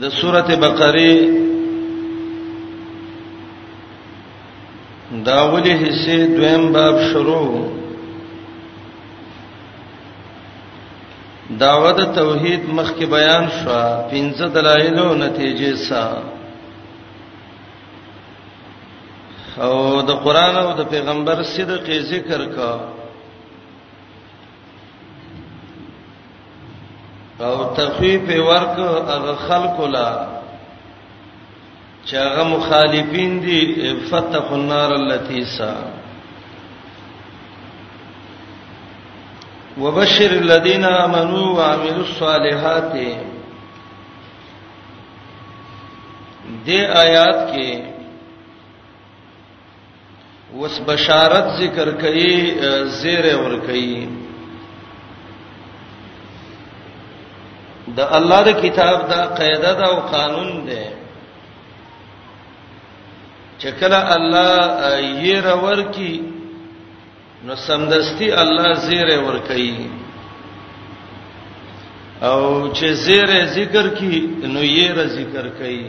د سورته بقره دا ولې حصے دویم باب شروع داوود توحید مخ کې بیان شو پنځه دلایل او نتیجې سره او د قران او د پیغمبر صدق ذکر کا او تخفیف ورک هغه خلکو لا چې هغه مخالفین دي فتح النار التي سا وبشر الذين امنوا وعملوا الصالحات دې آیات کې وس بشارت ذکر کړي زیر ور کړي د الله د کتاب دا قاعده دا او قانون دی چې کله الله یې راور کی نو سمدستي الله زیر ور کوي او چې زیر ذکر کی نو یې را ذکر کوي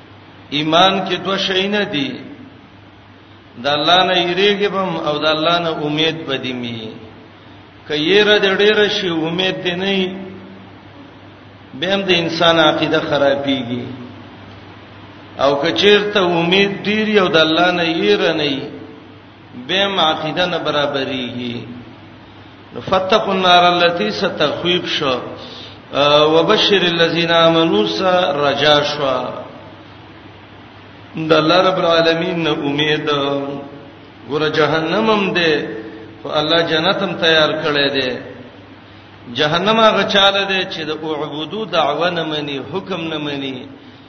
ایمان کې دوه شی نه دي د الله نه یریږي بم او د الله نه امید بدی می کيره د ډېر شي امید دې نه به هم د انسان عقیده خرابيږي او کچیرته امید ډیر یو د الله نه یره نه به معقیده نه برابرېږي فتق النار التي ستخويب شو وبشر الذين امنوا رجا شو د الله رب العالمین نه امید ګور جهنم هم ده خو الله جنت هم تیار کړی دی جهنم هغه چاله دی چې د اعبدو دعوه نه مني حکم نه مني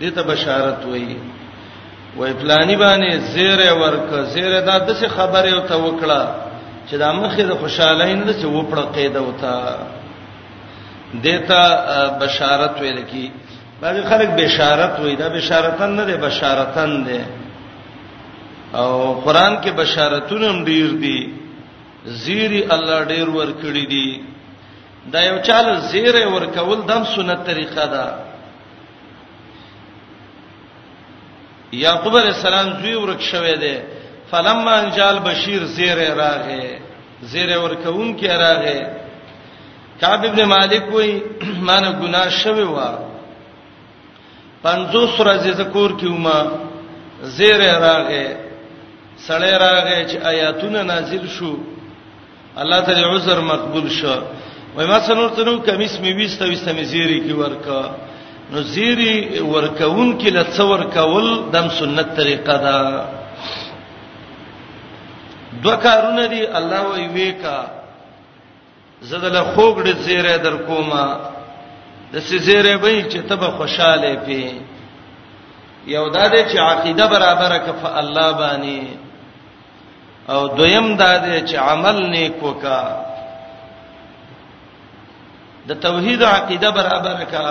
دې ته بشارت وایي وای پلاني باندې زیره ورک زیره دا د څه خبره او ته وکړه چې دا مخې د خوشاله نه چې وپړه قاعده وتا دیتا بشارت ویل کی بعض خلک بشارت وای دا بشارتن نه دی بشارتن دی او قران کې بشارتونه هم ډیر دي زیری الله ډیر ور کړی دي دا یو چاله زیره ور کول دم سنت طریقه ده یعقوب علی السلام زوی ورک شوه دی فلما انجال بشیر زیر راغه زیر ورکون کې راغه کعب ابن مالک وای مان ګناه شوی و 50 ورځې ذکر کیوما زیر راغه سړی راغه چې آیاتونه نازل شو الله تعالی عذر مقبول شو وای ما څنور تنو کمیس می وسته وسته می زیری کی ورکا نو زیری ورکون کی لڅور کول دم سنت طریقه ده دو کارونه دی الله وی ویکا زدل خوګړې زیره در کومه د سیزیره به چې ته به خوشاله پی یو دا دې چې عقیده برابره کف الله باندې او دویم دا دی چې عمل نیک وکا د توحید عقیده برابر کا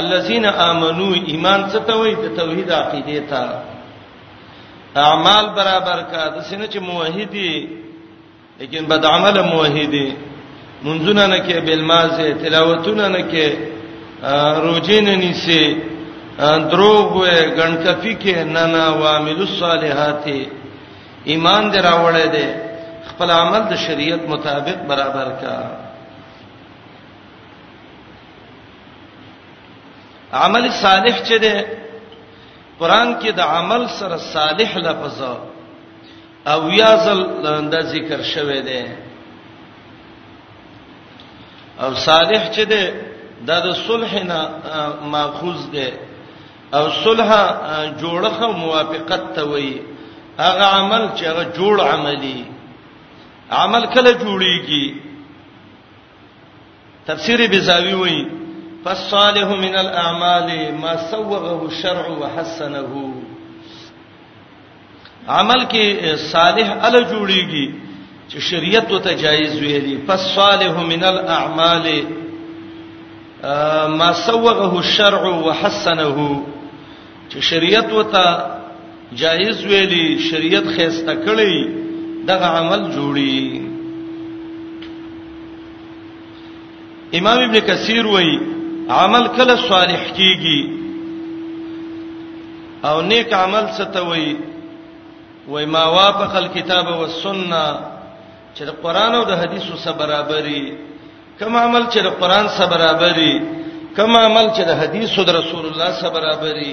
الذين امنوا ایمان څه ته وایي د توحید عقیده ته اعمال برابر کا د سینې چې موحدی لیکن بد عمل موحدی منځونه نه کې بلمازه تلاوتونه نه کې روزې نه نیسي دروغ وې ګڼکفي کې نه نه وامل الصالحات ایمان دې راوړې دې خپل عمل د شریعت مطابق برابر کا عمل صالح چې ده قران کې د عمل سره صالح لفظ او یا ځل دا ذکر شوه دی او صالح چې ده دا د صلح نه ماخوذ ده او صلح جوړخه او موافقت ته وایي هغه عمل چې هغه جوړ عملی عمل کله جوړیږي تفسیر بزاوی وایي فالصالح من الاعمال ما سوغه الشرع وحسنه عمل کې صالح ال جوړیږي چې شریعت ته جایز ویلي فصالح من الاعمال ما سوغه الشرع وحسنه چې شریعت وته جایز ویلي شریعت خيسته کړی دغه عمل جوړي امام ابن کثیر وایي عمل کله صالح کیږي او نیک عمل څه ته وایي وای ما وافق الكتاب والسنه چې د قران او د حدیثو سره برابرۍ کما عمل چې د قران سره برابرۍ کما عمل چې د حدیثو د رسول الله سره برابرۍ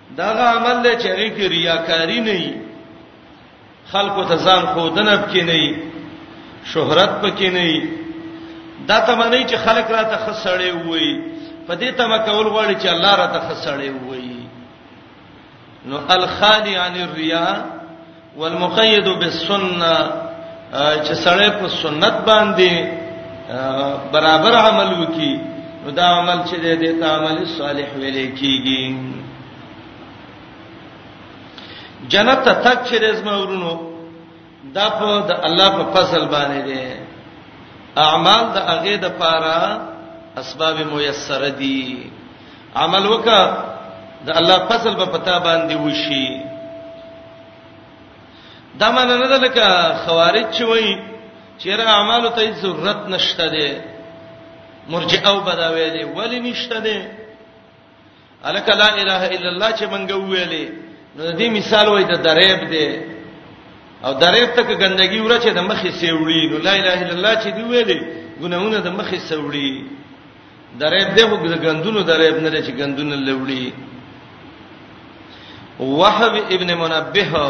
دغه عمل دی چې هغه کې ریاکاری نه وي خلکو ته ځان خودنه پکې نه وي شهرت پکې نه وي دا تمنې چې خلک راته خسړې وي په دې تمه کول غواړي چې الله راته خسړې وي نو الخالی عن الریا والمقید بالسنه چې سړی په سنت باندې برابر عمل وکي نو دا عمل چې دې دې ته عمل صالح ویل کیږي جنت ته تک چې رزم ورونو دا په د الله په فضل باندې دي اعمال د هغه د پاره اسباب میسر دي عمل وکړه د الله فضل په پتا باندې وشي دا معنی نه ده لکه خوارج چې وایي چې را اعمالو ته ضرورت نشته دی مرجئه او بداوی دی ولی نشته دی الک لا اله الا الله چې مونږ ویلې نو دې مثال وای د دریب دی او دریب تک ګندګي وره چې د مخې سیوړي نو لا اله الا الله چې دی ویلې ګناونه د مخې سیوړي درېب دی خو د غندونو درېب نه لري چې غندونه لوړي وهب ابن منبه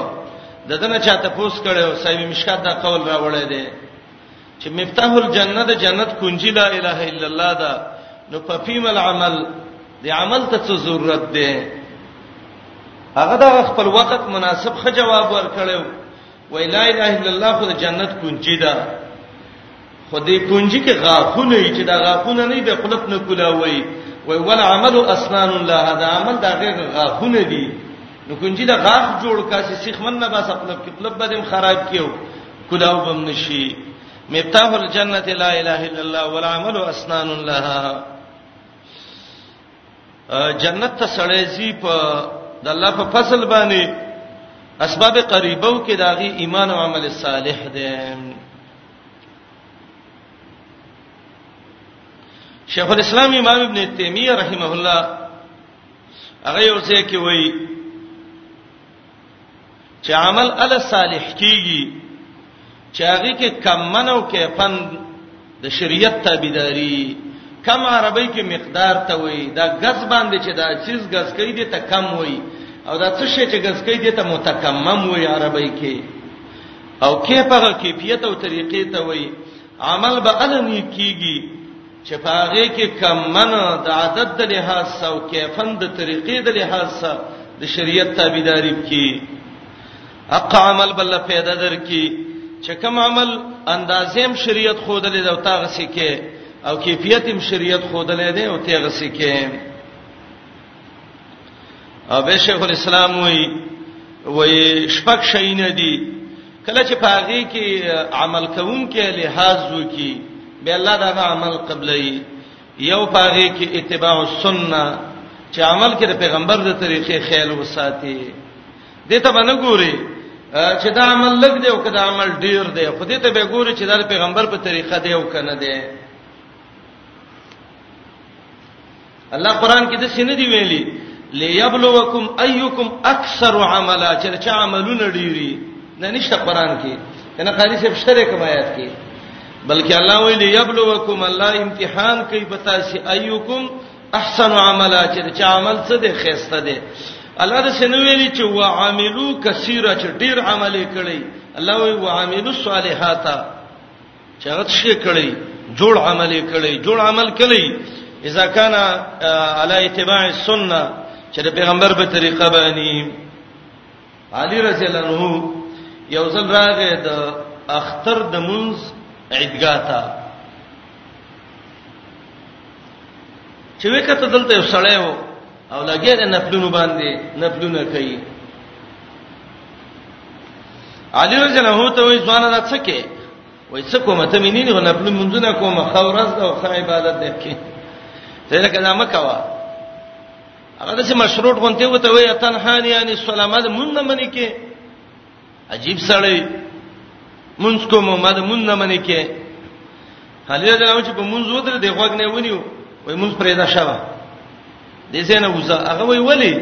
د دنه چاته پوس کړو صاحب مشکات دا قول راوړی دی چې مفتاح الجنه د جنت کنجی لا اله الا الله دا نو په فیم العمل د عمل ته څه ضرورت دی هغه د خپل وخت مناسب خ جواب ورکړو وای لا اله الا الله خو د جنت کونجي ده خو دې کونجي کې غاخونه یې چې دا غاخونه نه به خلق نه کولاوي وای ول عمل اسنان الله دا عمل دا غیر غاخونه دي نو کونجي دا غاخ جوړ کاسي سیخمن نه بس خپل خپل بدیم خراب کیو کولاو بم نشي مفتاح الجنه لا اله الا الله والعمل اسنان لها جنت ته سړی زی په د الله په فضل باندې اسباب قریبو کې داغي ایمان او عمل صالح دی شیخ الاسلام امام ابن تیمیه رحمه الله هغه یو څه کې وایي چې عمل ال صالح کیږي چې هغه کې کم منو کې فن د شریعت تابعداري کم عربی کې مقدار ته وای دا غز باندې چې دا چیز غز کوي دي ته کم وای او دا څه شی چې غز کوي دي ته متکمم وای عربی کې او کې په کیفیت او طریقې ته وای عمل به النی کیږي چې پاغه کې کم من د عادت د لحاظ او کیفن د طریقې د لحاظ سره د شریعت تابعداري کی حق عمل بل پیدا در کی چې کوم عمل اندازېم شریعت خودلې دا تاغه سکه او کیفیت هم شریعت خودلې ده او تیغه سکه او به شیخ الاسلام وی وی شپک شین دی کله چې پاغي کې عمل کوون کې لحاظ وکي به الله دا عمل قبلې یو پاغي کې اتباع السنه چې عمل کې د پیغمبر د طریقې خیال وساتي دې ته باندې ګوري چې دا عمل لګ دی او کدا عمل ډیر دی خو دې ته به ګوري چې دا پیغمبر په طریقه دی او کنه دی الله قران کې د سینې دی ویلي ليبلوکم ايکم اکثر عملا چې چا عملونه ډیری نه نشته قران کې کنه قاری صاحب شرع کوم آیات کې بلکې الله ویلي ليبلوکم الله امتحان کوي پتا سي ايکم احسن عملا چې چا عمل څه دی خيسته دی الله د سینې ویلي چې وعملو کثیره چې ډیر عملې کړي الله وی وعملو صالحاتا چې هغه څه کړی جوړ عمل کړی جوړ عمل کړی اذا كان على اتباع السنه چې د پیغمبر په طریقه باندې علي رضی الله عنه یو ځل راغی د اختر د منز عیدګاه ته چې وکړه دلته یو سړی وو او لګې د نفلونو باندې نفلونه کوي علي رضی الله عنه ته وی ځوان دا څه کې وای څه کومه ته مینې نه نفل منځونه کومه خورز او خ عبادت دې کې ته لکه دا مکوا هغه د مشروط غونته وته وی تنهانی یعنی سلامت مونږ نه منې کې عجیب سړی مونږ کوم ما د مونږ نه منې کې حالیه دا چې په مونږ ودر دی غوګ نه ونیو وای مونږ پرې دا شوه د زینه وزه هغه وی ولی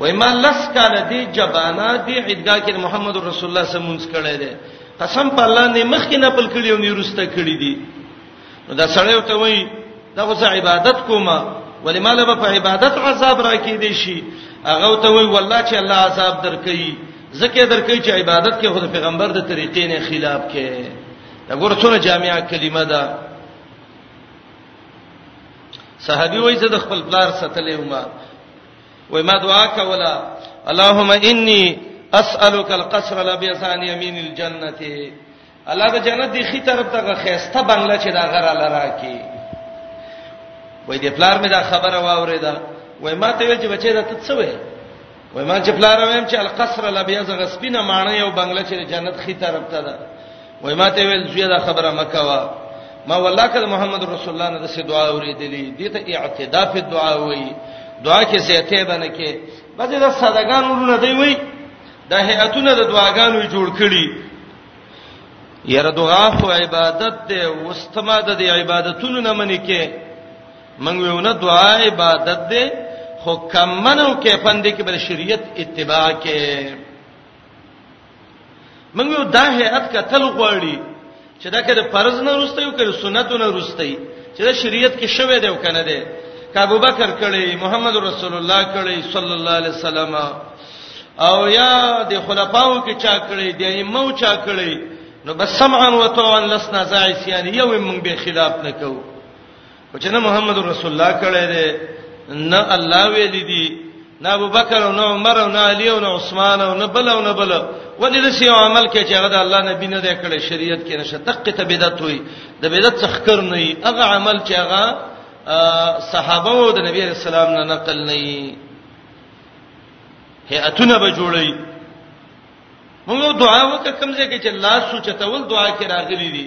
وای ما لس کاله دی جبانا دی عیدګاه کې محمد رسول الله صلی الله علیه وسلم کړه دی قسم په الله نه مخ کې نه پل کړی او نه رسته کړی دی نو دا سړی ته وای دا خو زه عبادت کوم ولی مال به په عبادت عذاب راکې دي شي هغه ته وای والله چې الله عذاب درکې زکه درکې چې عبادت کې خود پیغمبر د طریقې نه خلاف کې دا ګور څونه جامعه کلمه ده صحابي وای زه د خپل پلار ستلې ومه وای ما دعا کوله اللهم انی اسالک القصر الابیض عن یمین الجنه الله د جنت دی خي طرف ته خيسته بنگله چې دا غره لرا کی وای د پلار مې دا خبره واوریدا وای ما ته ویل چې بچی دا ته څه وای وای ما چې پلار وایم چې القصر الابيض غسبینه مانه یو بنگله چې جنت خي طرف ته ده وای ما ته ویل زوی دا خبره مکه وا ما والله کله محمد رسول الله نه دسه دعا اوریدلې دې ته اعتدا په دعا وای دعا کې سيته باندې کې بعضې د صدقان ورونه دی وای د هيئتونو د دعاګانو جوړ کړي یره دعا خو عبادت دی واستما د عبادتونو نه منې کې منګ ویونه دعا عبادت دی خو کم منو کې پندې کې بل شریعت اتباع کې منګ یو دا هيئت کتل غواړي چې دا کله فرض نه رسته یو کله سنت نه رسته چې دا شریعت کې شوه دی او کنه دی کابو بکر کړي محمد رسول الله کړي صلی الله علیه وسلم او یا د خلفاو کې چا کړی دی ایمو چا کړی نو بس سمعا وتوان لسنا زایس یعنی یو موږ به خلاف نه کوو او چې نه محمد رسول الله کړی دی نه الله ویل دی نه ابو بکر او نه عمر او نه علی او نه عثمان او نه بل او نه بل ولې د سی عمل کې چې هغه د الله نبی نه دی کړی شریعت کې نشه دقه ته بدعت وي د بدعت څخه کر نه وي هغه عمل چې هغه صحابه او د نبی رسول الله نه نقل نه وي هيئتونه به جوړي موږ دعا وکړه کوم ځای کې چې لاس سوچتول دعا کې راغلي دي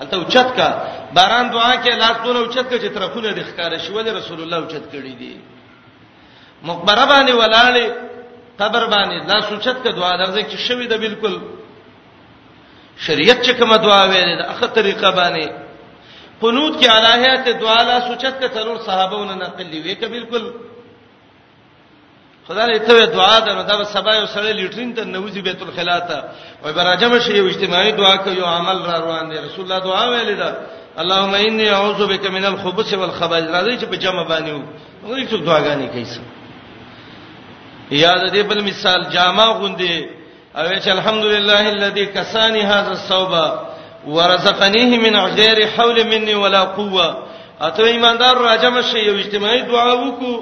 الته اوچت کا باران دعا کې لاس دونه اوچت کا چې طرفونه د ښکار شي ول رسول الله اوچت کړی دي مقبره باندې ولاله قبر باندې لاس اوچت کا دعا درځي چې شوی ده بالکل شریعت چې کومه دعا ویلې ده اخر طریقه باندې قنوت کې الہیات دعا لا سوچت ته ترور صحابهونه نقل وی ک بالکل خدای ته دعا ده نو دا سبا یو سره لیټرین ته نوځي بیت الخلا ته وای براجم شي یو اجتماعي دعا کوي یو عمل را روان دي رسول الله دعا ویلې ده اللهم انی اعوذ بک من الخبث والخبائث راځي چې په جمع باندې وو هغه څو دعاګانې کوي یاد دې بل مثال جامع غوندي او چې الحمدلله الذي کسانی هاذا الثوب ورزقنیه من غیر حول مني ولا قوه اته ایماندار راجم شي یو اجتماعي دعا وکړو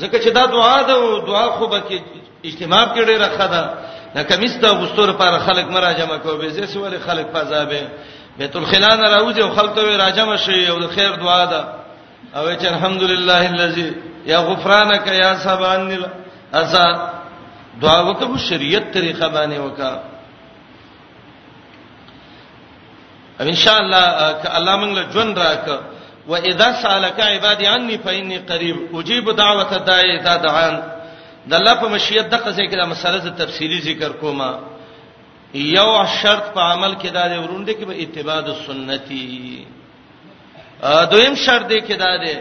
ځکه چې دا دعا ده او دعا خو به کې اجتماع کې ډیره خده نه کمیستا غستور پر خلک مراجمه کو به زه سوال خلک فزابه بیت الخلا نه راوځي او خلک ته راجم شي یو خیر دعا ده او چې الحمدلله الذي یا غفرانک یا سبحان الله ازا دعا وکړو شریعت طریقه باندې وکا او ان شاء الله ک الله موږ له ژوند راک و اذا سالک عبادی عني فإني قريب اجيب دعوت الداعي اذا دعان د الله په مشیت دغه ځای کې د مسله ز تفصیلی ذکر کوما یو شرط په عمل کې دا دی ورونډه کې به اتباع د سنتي دویم شرط دی کې دا دی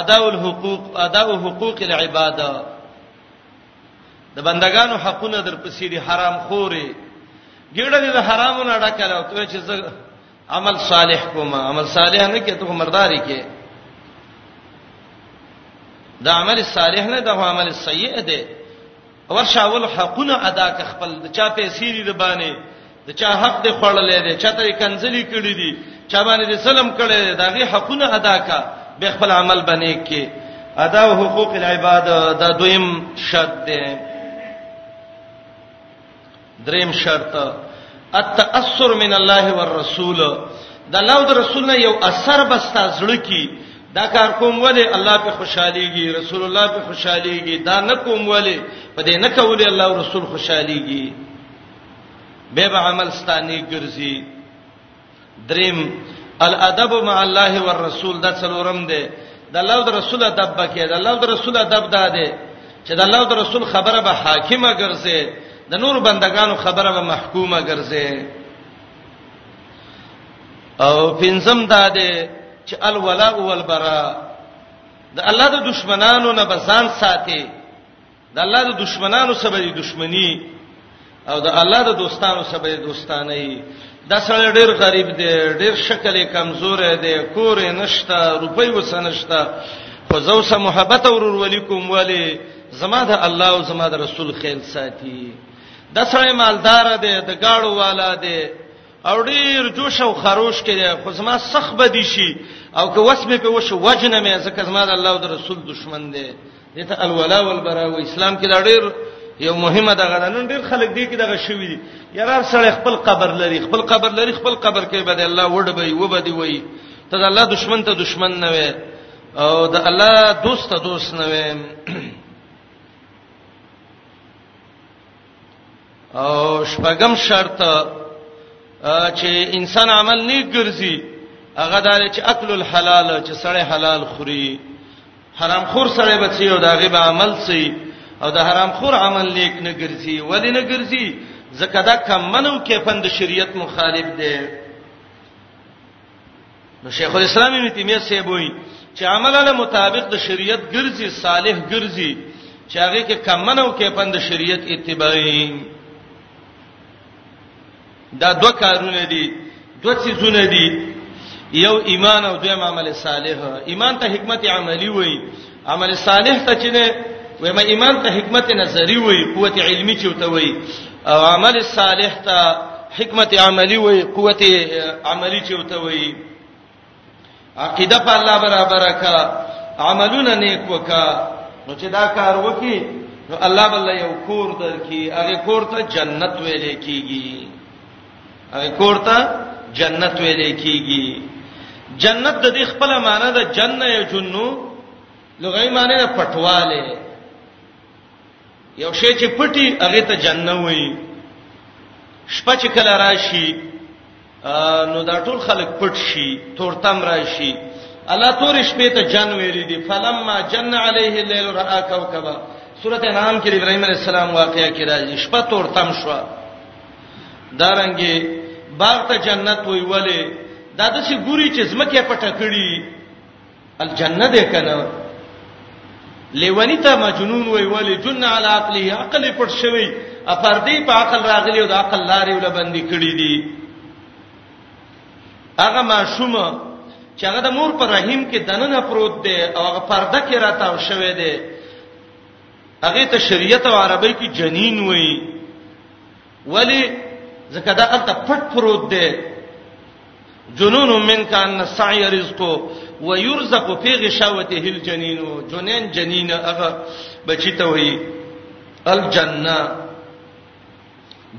ادا الحقوق ادا حقوق العباد د بندگانو حقونه در پسې دي حرام خوري ګړه دې د حرامو نه ډکاله ته چې زه عمل صالح کوم عمل صالح نه کې ته مرداري کې دا عمل صالح نه دا عمل سیئ دی ورشه اول حقونه ادا ک خپل د چا پیسې دي د باندې د چا حق دی خړلې دی چا ته کنځلې کړې دي چا باندې د سلام کړې دی داغه حقونه ادا کا به خپل عمل باندې کې ادا حقوق العباد دا دویم شرط دی دریم شرط التاثر من الله والرسول د الله او رسول نه یو اثر بستا زړه کی دا کار کوم ولی الله په خوشحاليږي رسول الله په خوشحاليږي دا نه کوم ولی په دې نه کولی الله او رسول خوشحاليږي به به عمل ستاني ګرځي دریم الادب مع الله والرسول دا څلورم دی د الله او رسول ادب بکې د الله او رسول ادب دا دی چې د الله او رسول خبره به حاکمه ګرځي د نور بندگانو خبره به محکومه ګرځي او پنځم دا دی چې الولاء والبراء د الله د دشمنانو نه بسان ساتي د الله د دشمنانو سره د دشمنی او د الله د دوستانو سره د دوستانه ای دا سره ډیر غریب دی ډیر شکل کمزور دی کور نشته روپۍ وسنشته خو زو سره محبت او ورور ولیکم ولی زما د الله او زما د رسول خیل ساتي د سره مالدار دی د گاړو والا دی او ډیر جوش او خروش کې دی خو زما سخ بدی شي او که وسمه په وشو وجنه مې ځکه زما د الله او د رسول دشمن دی دته الولا والبراء و اسلام کې دا ډېر یو مهمه دغه ده نن ډېر خلک دې کې دغه شوی دي یاره سړی خپل قبر لري خپل قبر لري خپل قبر کې به الله وډ به و به دی وای ته الله دشمن ته دشمن نه وي او د الله دوست ته دوست نه وي او شپږم شرط چې انسان عمل نه ګرځي هغه دار چې اکل الحلال چې سړی حلال خوري حرام خور سړی بچي او داغه به عمل سي او د حرام خور عمل نیک نه ګرځي ولې نه ګرځي زکه دا کم منو کې پند شریعت مخالف دی نو شیخ الاسلام ابن تیمیه سه بوي چې عملانه مطابق د شریعت ګرځي صالح ګرځي چې هغه کې کمنو کې پند شریعت اتباعي دا دوه کارونه دي دوه څیزونه دي یو ایمان او دویم عمل صالح ایمان ته حکمت عملی وایي عمل صالح ته چې نه وای ما ایمان ته حکمت نظری وای قوت علمی چوته وای او عمل صالح ته حکمت عملی وای قوت عملی چوته وای عقیده په الله برابر کا عملونه نیک وکا نو چې دا کار وکي نو الله بل یو کور درکې هغه کور ته جنت ویل کیږي هغه کوړه جنت ویل کیږي جنت د دې خپل معنی ده جننه یو جنو لغوی معنی ده پټواله یو شی چې پټي هغه ته جننه وایي شپه چې کله راشي نو دا ټول خلک پټ شي تورتم راشي الله تور شپې ته جن ویلي دي فلما جن عليه الليل را كوكبا سورته نام کې ابراهيم عليه السلام واقعیا کې راځي شپه تورتم شو دارنګي باغ ته جنت وی ولی دا د څه ګوري چې زمکه پټه کړي الجنه ده کنه لیونی ته مجنون وی ولی جن علی عقله عقل پټ شوی افردی په عقل راغلی او د عقل لارې ول باندې کړی دي هغه ماشوم چې هغه د مور پر رحم کې دننه پروت دی او هغه پرده کې راتاو شوی دی هغه ته شریعت او عربی کې جنین وایي ولی ځکه دا الته پټ پروت دی جنون من کان سعی رزق و یرزق فی غشاوته الجنین جنین جنین هغه بچی ته وایي الجنه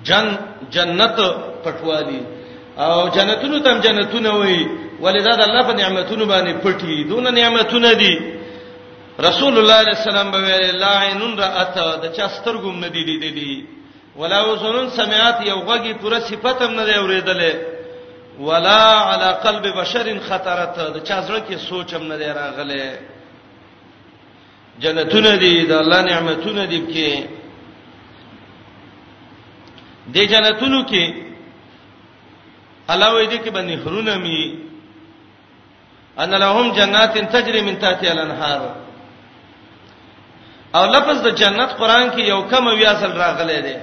جن جنت پټوالی او جنتونو تم جنتونه وای ولدا د الله په نعمتونو باندې پټي دون نعمتونه دي رسول الله صلی الله علیه وسلم به لا عین رات د چا سترګوم نه دی لیدلی ولا وزنون سمعات یو غږی پوره صفاتم نه دی اوریدلې ولا علی قلب بشر خطرت د چا زړه کې سوچم نه دی راغله جنتونه دي د الله نعمتونه دي کې د جنتونو کې الله وې دي کې باندې هرونه مي ان لهم جنات تجري من تحتها الانهار او لفظ د جنت قران کې یو کم وی اصل راغلی دی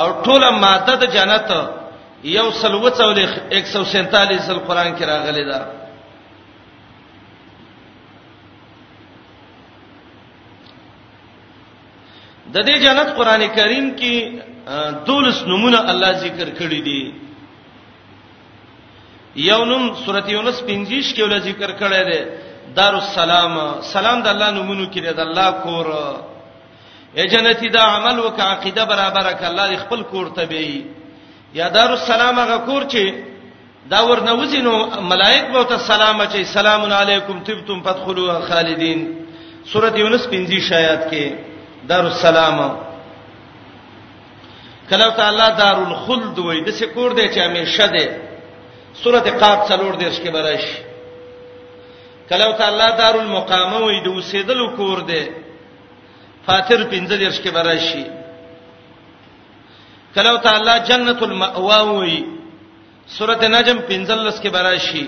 او ټوله ماده د جنت یو سلوڅولې 147 سل قران کې راغلی ده د دې جنت قران کریم کې دولس نمونه الله ذکر کړی دي یو نوم سورته یونس 25 کې ول ذکر کړی دی دار السلام سلام د الله نمونه کې دی د الله کور ای جنتی دا عمل وک عقیده برابر ک الله خپل کور ته بی یا دار السلام هغه کور چې دا ورنوځي نو ملائک به ته سلام اچي سلام علیکم طبتم فدخلوا خالدین سوره یونس 50 شایات کې دار السلام کله تعالی دار الخلد وای د سکور دی چې همیشه دی سوره قاف څلور دیش کې برش کله تعالی دار المقام وای د وسیدل کور دی فاتر 15 دیش کې برشي کله تعالی جنت المأوا وای سورته نجم 15 کې براشي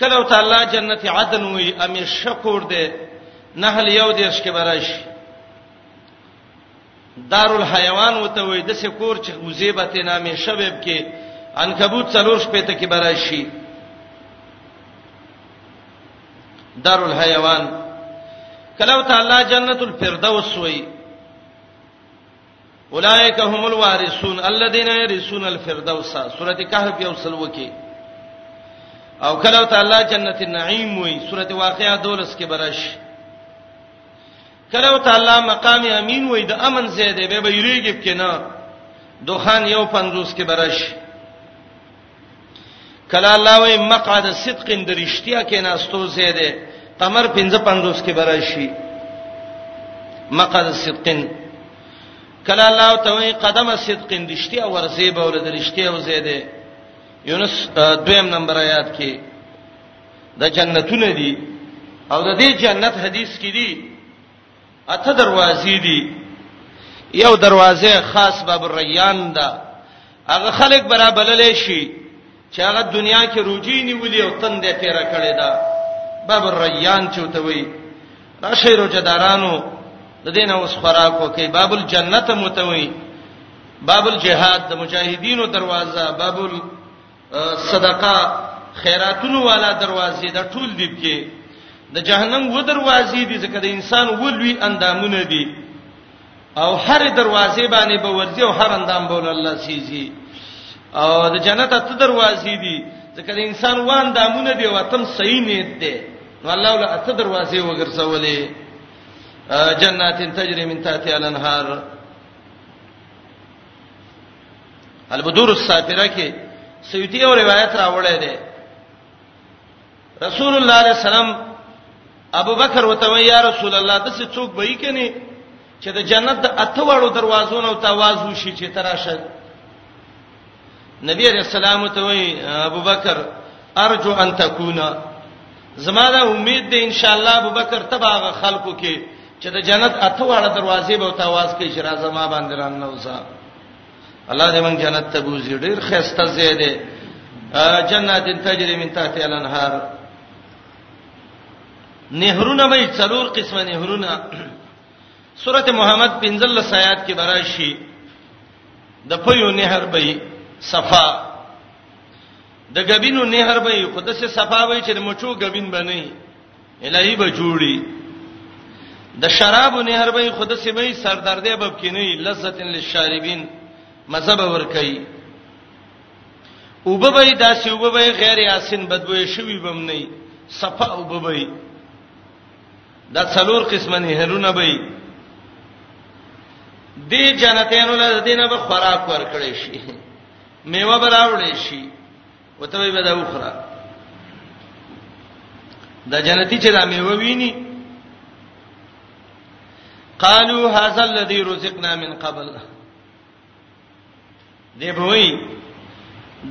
کله او تعالی جنت عدن وي امیر شکور ده نحل یو دیش کې براشي دارالحیوان وته وي د سکور چې وزیبت نامې شباب کې عنکبوت څلور شپې ته کې براشي دارالحیوان کله او تعالی جنت الفردوس وي اولائک هم الوارثون الذين يرثون الفردوس سوره کهف یو سلو کې او کله تعالی جنت النعیم وی سوره واقعه دولس کې برش کله تعالی مقام امین وی د امن زیاده به بیریږي کنا دوخان یو 50 کې برش کله الله وای مقعد صدق د رښتیا کې ناستو زیاده قمر 55 کې براشي مقعد صدق کله الله ته وای قدم صدق د رښتیا ورځي به ور د رښتیا وزیاده یونس دویم نمبر آیات کې د جنتونه دي او د دې جنت حدیث کې دي اته دروازې دي یو دروازه خاص باب الریان ده هغه خلک برابرلې شي چې هغه دنیا کې روجي نیولې او تندې تیر کړي ده باب الریان چوته وي راشي روجدارانو د دین اوس خوراکو کې باب الجنت متوي باب الجهاد د مجاهدینو دروازه باب صدقه خیراتونو والا دروازې د ټول دی کې د جهنم و دروازې دي ځکه د انسان ولوي اندامونه دي او هر دروازې باندې به ورځي او هر اندام به الله سيزي او د جنت ته دروازې دي ځکه د انسان و اندامونه دي وطن صحیح نیت دي نو الله ول اته دروازې وګرځولې جنات تجري من تحتها الانهار البدور الساتره کې سیوطی او روایت راوړی دی رسول الله علیه السلام ابو بکر وته یا رسول الله د څه څوک به یې کني چې د جنت د اته وړو دروازو نو تواز وشي چې تراشه نبی علیہ السلام ته وی ابو بکر ارجو ان تکونا زما دا امید ده ان شاء الله ابو بکر تباغه خلکو کې چې د جنت اته وړو دروازې به تواز کې شرازه ما باندې رانه وسه الله دې موږ جنت ته بوزي ډیر خسته زیاده جنات تجری من تحت الانهار نهرونه به څلور قسمه نهرونه سورته محمد 15 آیات کې براشي د پيو نهر به صفا د غبینو نهر به خود سه صفا وي چې مچو غبین بنئ الہی به جوړي د شراب نهر به خود سیمه سردردې باب کې نه لذت للشاربین مذهب ور کوي وب به داسې وب به غیر یاسین بدبوې شوی بم نه صفه وب به دا څلور قسمه نهرونه به دی جنتینو له دینه به خوراک ورکړې شي میوه براوړې شي وته به دا وخره د جنتی چې دا میوه ویني قالوا هذا الذي رزقنا من قبل دی به وی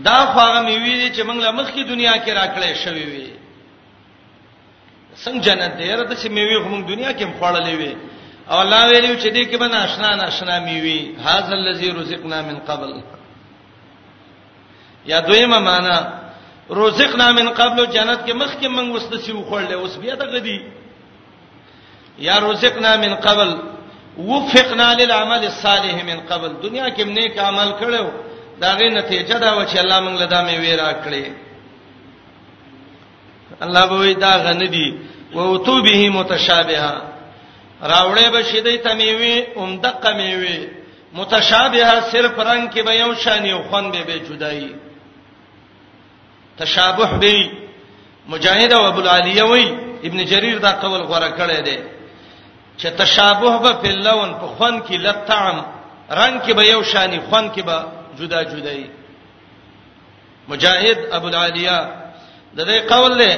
دا خو هغه میوه دي چې موږ له مخکې دنیا کې راکړې شوې وي څنګه جنت دی رته چې میوه هم دنیا کې خوړلې وي او الله ویلو چې دې کې به ناشنا ناشنا میوي هاذ الذی رزقنا من قبل یا دویمه معنا رزقنا من قبل جنت کې مخکې موږ وستسی وخړلې اوس بیا دغه دی یا رزقنا من قبل وفقنا للعمل الصالح من قبل دنیا کې موږ نیک عمل کړو داغه نتیجه دا و چې الله موږ لدا مې ویرا کړې الله به وی دا غندي او تو به متشابهه راوړې به شیدې تمیوي اوم دقه میوي متشابهه صرف رنگ کې به یو شان یو خون به به جدایي تشابه به مجاهد او ابو العالیه وی ابن جریر دا قول غوړه کړی دی چې تشابه به په لون په خون کې لطعم رنگ کې به یو شان خون کې به جدا جدایي مجاهد ابو العالیه د دې قول له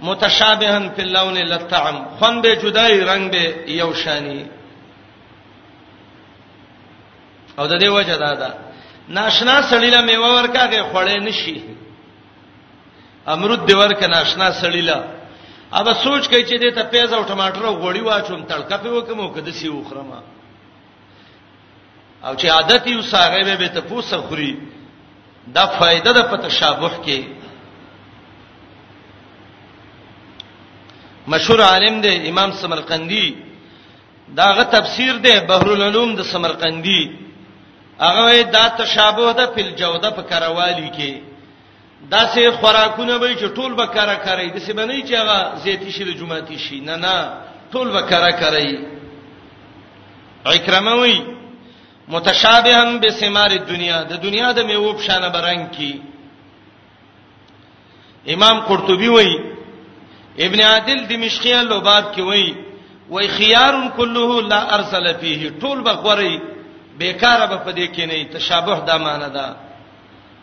متشابها فی اللون للطعم خون به جدای رنگ به یو شانی او د دې وجه دا ده ناشنا سړی له میوه ورکاږي خړې نشي امرود دی ورکه ناشنا سړی له اوبه سوچ کوي چې دې ته پیاز او ټماټر او غوړي واچوم تړکه په وکم او کده سی وخرمه او چې عادت یو ساغه به ته پوسه خوري دا فائدہ ده په تشابه کې مشهور عالم دی امام سمرقندی داغه تفسیر دی بحر العلوم د سمرقندی هغه دا تشابه ده په جوده په کروالی کې دا سه خوراکونه به چې ټول به کارا کوي د سه بنې چې هغه زیتی شي د جمعاتي شي نه نه ټول به کارا کوي اکرمه وی متشابها بسمار الدنيا د دنیا د میوه په شان برنګ کی امام قرطبي وی ابن عادل دمشقي لوباب کې وی وی خيار كله لا ارسل فيه ټول به خوري بیکاره به پدې کې نه تشابه د معنی ده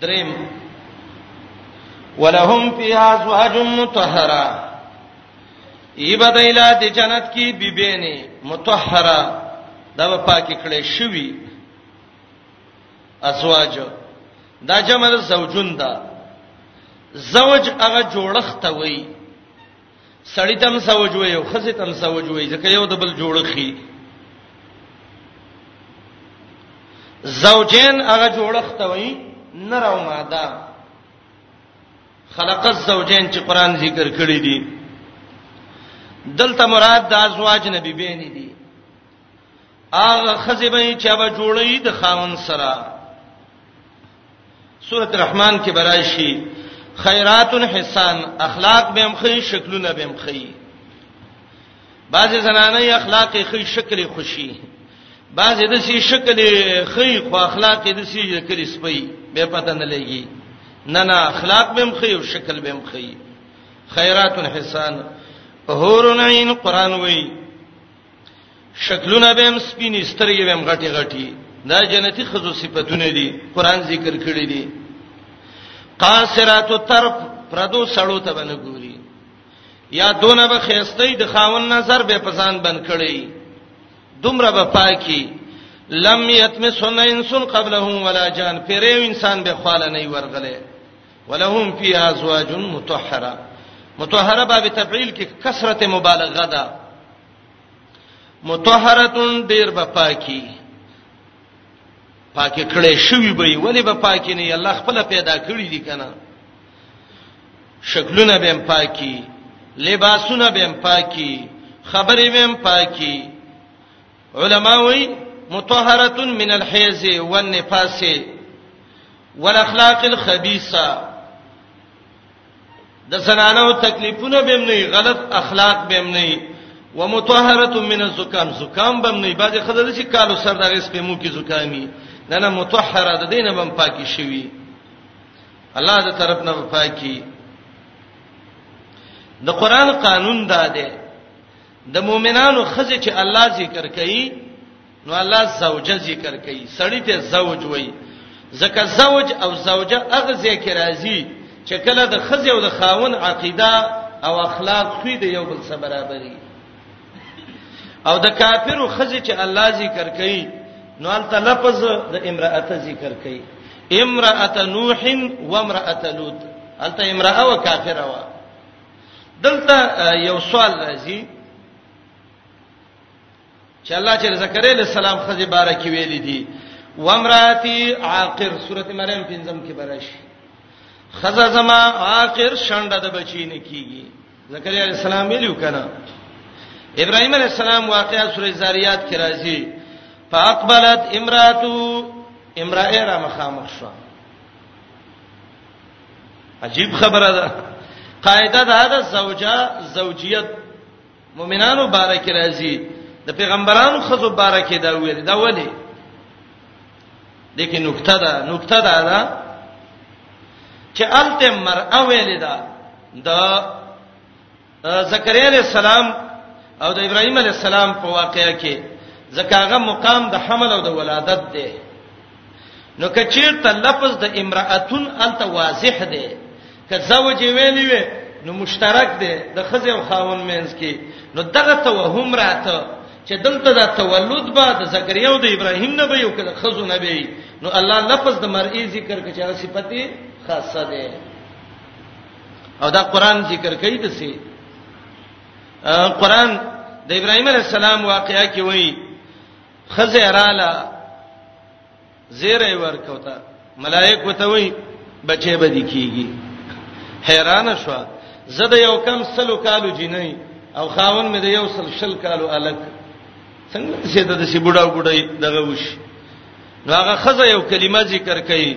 دریم ولهم فیها ازواج مطهره ایبدایلا د جنت کې بیبینه مطهره دا په پاکي کړي شوی ازواج دا جمع زوجون دا زوج هغه جوړخت وي سړی تم سوج وي او خزه تم سوج وي ځکه یو د بل جوړخي زوجین هغه جوړخت وي نر او ماده خلق الزوجین چې قران ذکر کړی دی دلته مراد د ازواج نبی بین دي هغه خزه به چې هغه جوړی د خاون سره سورۃ الرحمن کې برایشي خیرات حسان اخلاق به مخې شکلونه به مخې بعضی زنانه اخلاق خې شکل خوشي بعضی د سي شکل خې خو اخلاق د سي شکل سپي به پته نه لګي نه نه اخلاق به مخې او شکل به مخې خیرات حسان حورن عین قران وایي شکلونه به هم سپینې سترګې به هم غټي غټي دا جنتی خزو صفاتونه دي قران ذکر کړی دي قاصرات الطرف پردو سړو ته باندې ګوري یا دونه به خيستې د خاون نظر به پسند بند کړي دومره به پاکي لم یتمسن انسان قبلهم ولا جان پیرو انسان به خاله نه ورغله ولهم فيها ازواج مطهره مطهره باب تفعیل کې کثرت مبالغه ده مطهره ډیر به پاکي پاکي کړي شوی به ولی به پاکي نه الله خپل پیدا کړی دي کنه شکلونه به پاکي لباسونه به پاکي خبرې به پاکي علما وی مطهره من الحیض والنفاس والاخلاق الخبيثه د زنانو تکلیفونه به نه غلط اخلاق به نه ومطهره من الزکام زکام به نه بعد خدای دې چې کالو سر دغه سپمو کې زکامي نه نه مطهره د دینه بم پاکي شوی الله دې طرف نه پاکي د قران قانون دا دی د مؤمنانو خزه چې الله ذکر کوي نو الله زوجه ذکر کوي سړی ته زوج وایي ځکه زوج او زوجه هغه ذکر راځي چې کله د خزه او د خاون عقیده او اخلاق خو د یو بل سره برابري او د کافرو خزه چې الله ذکر کوي نو البته لفظ د امرأته ذکر کوي امرأته نوح و امرأته لوط البته امرأه و کافره و دلته یو سوال راځي چې الله چې زکریا علیہ السلام خزه بارک ویل دي وامراتی عاقر سورته مریم پنځم کې برش خزه زما عاقر شنده د بچی نه کیږي زکریا علیہ السلام ویلو کنه ابراهیم علیہ السلام واقعا سورې زاریات کې راځي فاقبلت امراتو امراه را مخامخ شو عجیب خبره ده قاعده دا ده زوجه زوجیت مؤمنانو بارک راځي د پیغمبرانو خزو بارک دا ویل دا ولی دغه نقطه ده نقطه ده دا چې الته مرأه ویل دا د زکریا علیہ السلام او د ابراهیم علیہ السلام په واقعیا کې زکاغه مقام د حمل او د ولادت دی نو کچیر ته لفظ د امراتون الته واضح دی که زوج ویلی وی نو مشترک دی د خزه او خاون مینس کې نو دغه توهم راته چې دلته د تولد به د زکریا او د ابراهیم نه به یو کله خزو نه به نو الله لفظ د مرئی ذکر کې چې صفته خاصه ده او دا قران ذکر کوي د سي قران د ابراهيم عليه السلام واقعیا کې وایي خزه رااله زیره ورکوتا ملائکه ته وایي بچي به دي کیږي حیران شو زه د یو کم سلو کالو جنې او خاون مې د یو سل شل کالو الګ څنګه چې د دې بډا بډای دغه وش نو هغه خزه یو کلمه ذکر کړي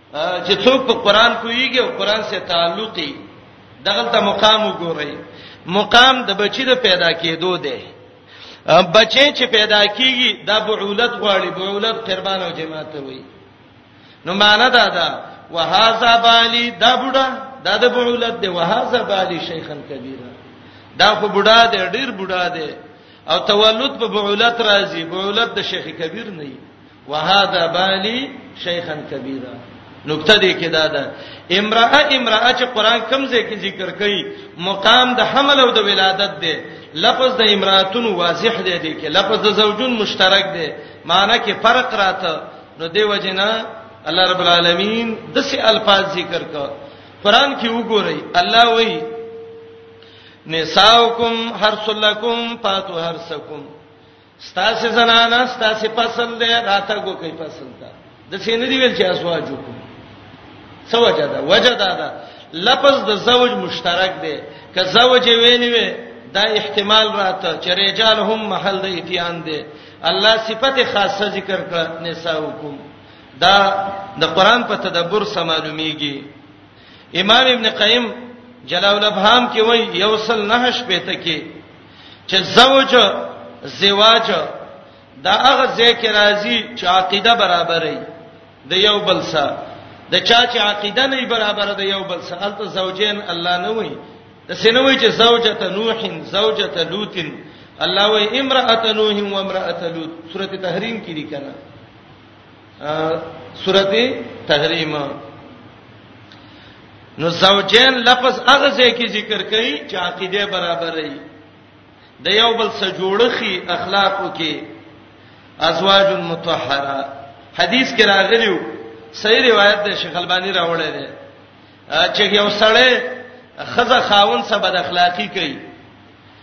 چې څوک په قران کویږي او قران سره تعلقي دغه ته مقام وګورئ مقام د بچی د پیدا کېدو دی بچی چې پیدا کیږي د بعولت غواړي بعولت قربان او جماعت وي نو معنا دا ده وهذا بالی دا بوډا دا د بعولت دی وهذا بالی شیخن کبیره دا خو بوډا دی ډیر بوډا دی او تولد په بعولت راځي بعولت د شیخ کبیر نه وي وهذا بالي شیخا کبیرا نقطه دې کې دا ده امراه امراه چې قران کم ځای کې ذکر کړي مقام د حمل او د ولادت دی لفظ د امراتون واضح دی دې کې لفظ د زوجون مشترک دی معنی کې فرق راته نو دی وجنه الله رب العالمین د سه الفاظ ذکر کا قران کې وګورئ الله وایي نساؤکم حرث لکم فاتو حرثکم ستاسو زنانه ستاسو پسند ده راته کو کوي پسند ده د سینې دی ویل چې ازواج کو څه وجه ده وجه ده دا لفظ د زوج مشترک دی که زوج ویلی وی دا احتمال راته چې رجال هم محل د اتیان دی الله صفت خاصه ذکر کړه نساءکم دا د قران په تدبر سمالومیږي امام ابن قیم جلال الابهام کې وایي یوصل نه شپې ته کې چې زوج زواج دا هغه ذکر راځي چې عقیده برابرې د یو بل سره د چا چې عقیده نه برابر د یو بل سره الته زوجین الله نه وایي د سینوي چې زوجته نوح زوجته لوط الله وایي امراه نوح و امراه لوط سورته تحریم کې لیکنه سورته تحریم نو زوجین لفظ هغه ځای کې ذکر کړي چې عقیده برابرې د یو بل سره جوړخي اخلاقو کې ازواج متطهره حدیث کې راغلیو صحیح روایت ده شیخ البانی راوړی دی چې یو سړی خزه خاون سره بد اخلاقی کوي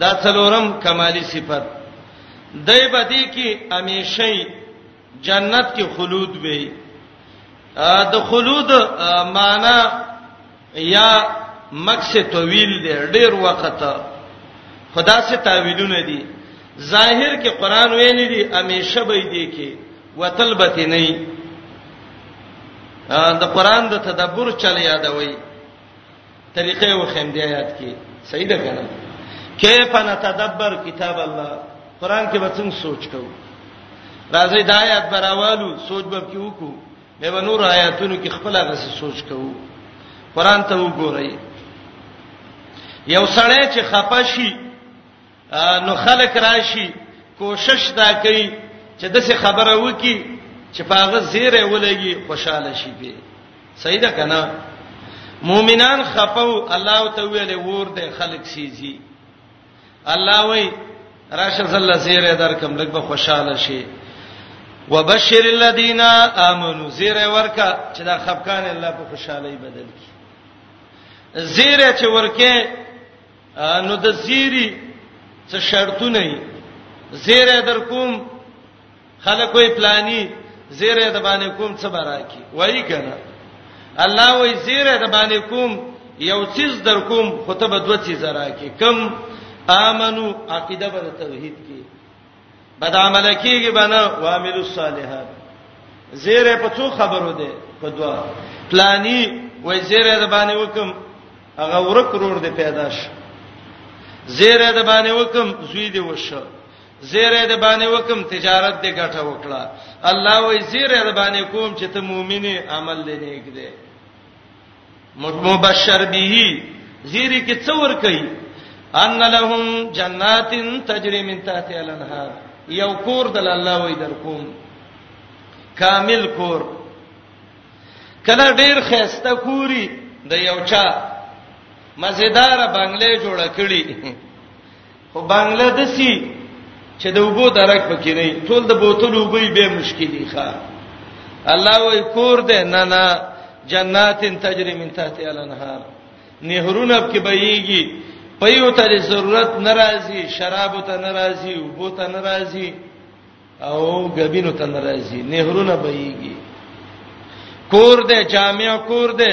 دا څلورم کمالی صفت دای به دې کې همیشه جنت کې خلود وي د خلود معنی یا مقصد طویل دی ډیر وخت خدا سے تعویلونه دي ظاهر کې قران ویل دي همیشه به دې کې وتلبت نه د قران د تدبر چل یادوي طریقې وخم دی آیات کې صحیح ده کنه کیف نتدبر کتاب الله قران کې به څنګه سوچ کوو راځي دا آیات براوالو سوچ به کې وکړو به به نور آیاتونو کې خپل هغه سوچ کوو قران ته وګورئ یو سړی چې خپه شي نو خلک راشي کوشش دا کوي چې د څه خبره وکي چې پاغه زیره ولګي خوشاله شي به صحیح ده کنه مؤمنان خپو الله تعالی ور دې خلق سيزي الله وای راشه زله زیره درکم لګ به خوشاله شي وبشر الذين امنوا زیره ورکا چې دا خفقان الله په خوشحالي بدل کی زیره چې ورکه نو د زیری څه شرطونه یې زیره در کوم خلکو یې پلاني زیره د باندې کوم څه براکي وایي کنه الله وې زیره د باندې کوم یو چیز در کوم خطبه دوه چیز راکي کم امنو عقیده بر توحید کې بد عمل کیږي بنه وامل الصالحات زیره په څو خبرو ده په دوا پلانی وای زیره د باندې وکم هغه ورک رور دی پیدا شو زیره د باندې وکم زوی دی وشو زیره د باندې وکم تجارت دی ګټه وکړه الله وای زیره د باندې کوم چې ته مؤمنه عمل لنیک دی مبشر به زیری کې څور کوي ان لهم جنات تجري من تحتها الانهار یو کور د الله وې در کوم کامل کور کله ډیر خسته کوري د یو چا مزیدار بنگلې جوړ کړي خو بنگله دسی چې د وګو درک پکې نه ټول د بوتل وګي به مشکلي ښه الله وای کور دې نه نه جنات تجری من تحت الانهار نهرونه اب کې بهيږي پيو ته ضرورت ناراضي شراب ته ناراضي وبو ته ناراضي او غبینو ته ناراضي نهرونه بهيږي کور دې جامع کور دې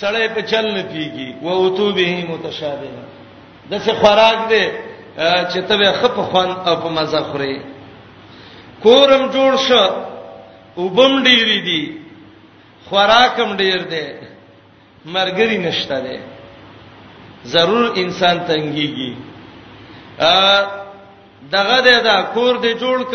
سړی په چل نه پیږي و او تو به متشابه د څه خوراک دی چې ته به خپ خوان او په مزه خوري کورم جوړ شو وبم ډیر دي خوراکم ډیر دی مرګري نشته دی ضرور انسان تنګيږي ا دغه د کور دی جوړ ک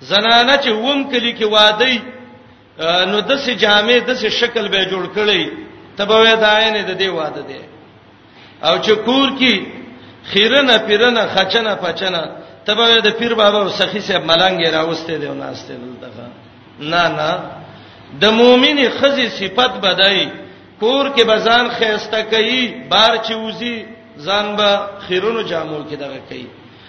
زنانه چې ووم کلی کې واده نو د سې جامې د سې شکل به جوړ کړي تبوې داینه د دې واده دی او چې کور کې خیرنه پیرنه خچنه پچنه تبوې د پیر بابا او سخی صاحب ملنګ راوسته دی او ناشته دلته نه نه د مؤمنې خزي صفت بدای کور کې بزان خيسته کوي بار چې وزي ځان به خیرونو جامو کې دغه کوي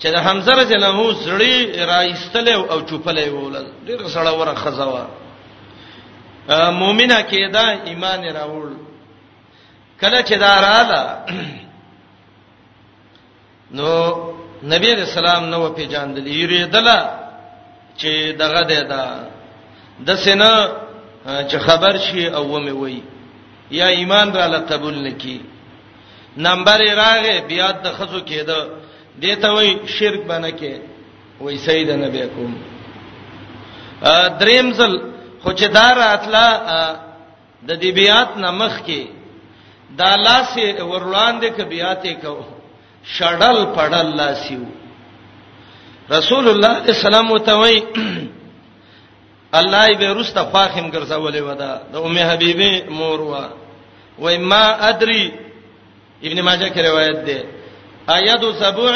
چې د حمزه رضی الله عنه زړی راایستل او چوپلې وولل ډیر سړی وره خزوا مؤمنه کېدا ایمان راوړ کله چې دا رااله نو نبی رسول الله نو په جان دلی یریدله چې دغه ده دا د سینه چې خبر شي او ومه وي یا ایمان را لتبول نکی نمبر راغې بیا د خزو کېده دته وای شرک باندې کې وای سید نبی کوم دریم ځل خو چې دار اتلا د دې بیات نمخ کې دا لاسه وروړاندې کې بیاتې کو شړل پړل لاسیو رسول الله صلی الله علیه وسلم وتوي الله یې به رسته خواخم ګرځولې ودا د ام حبیبه مور وا وای ما ادري ابن ماجه کې روایت ده ايد سبع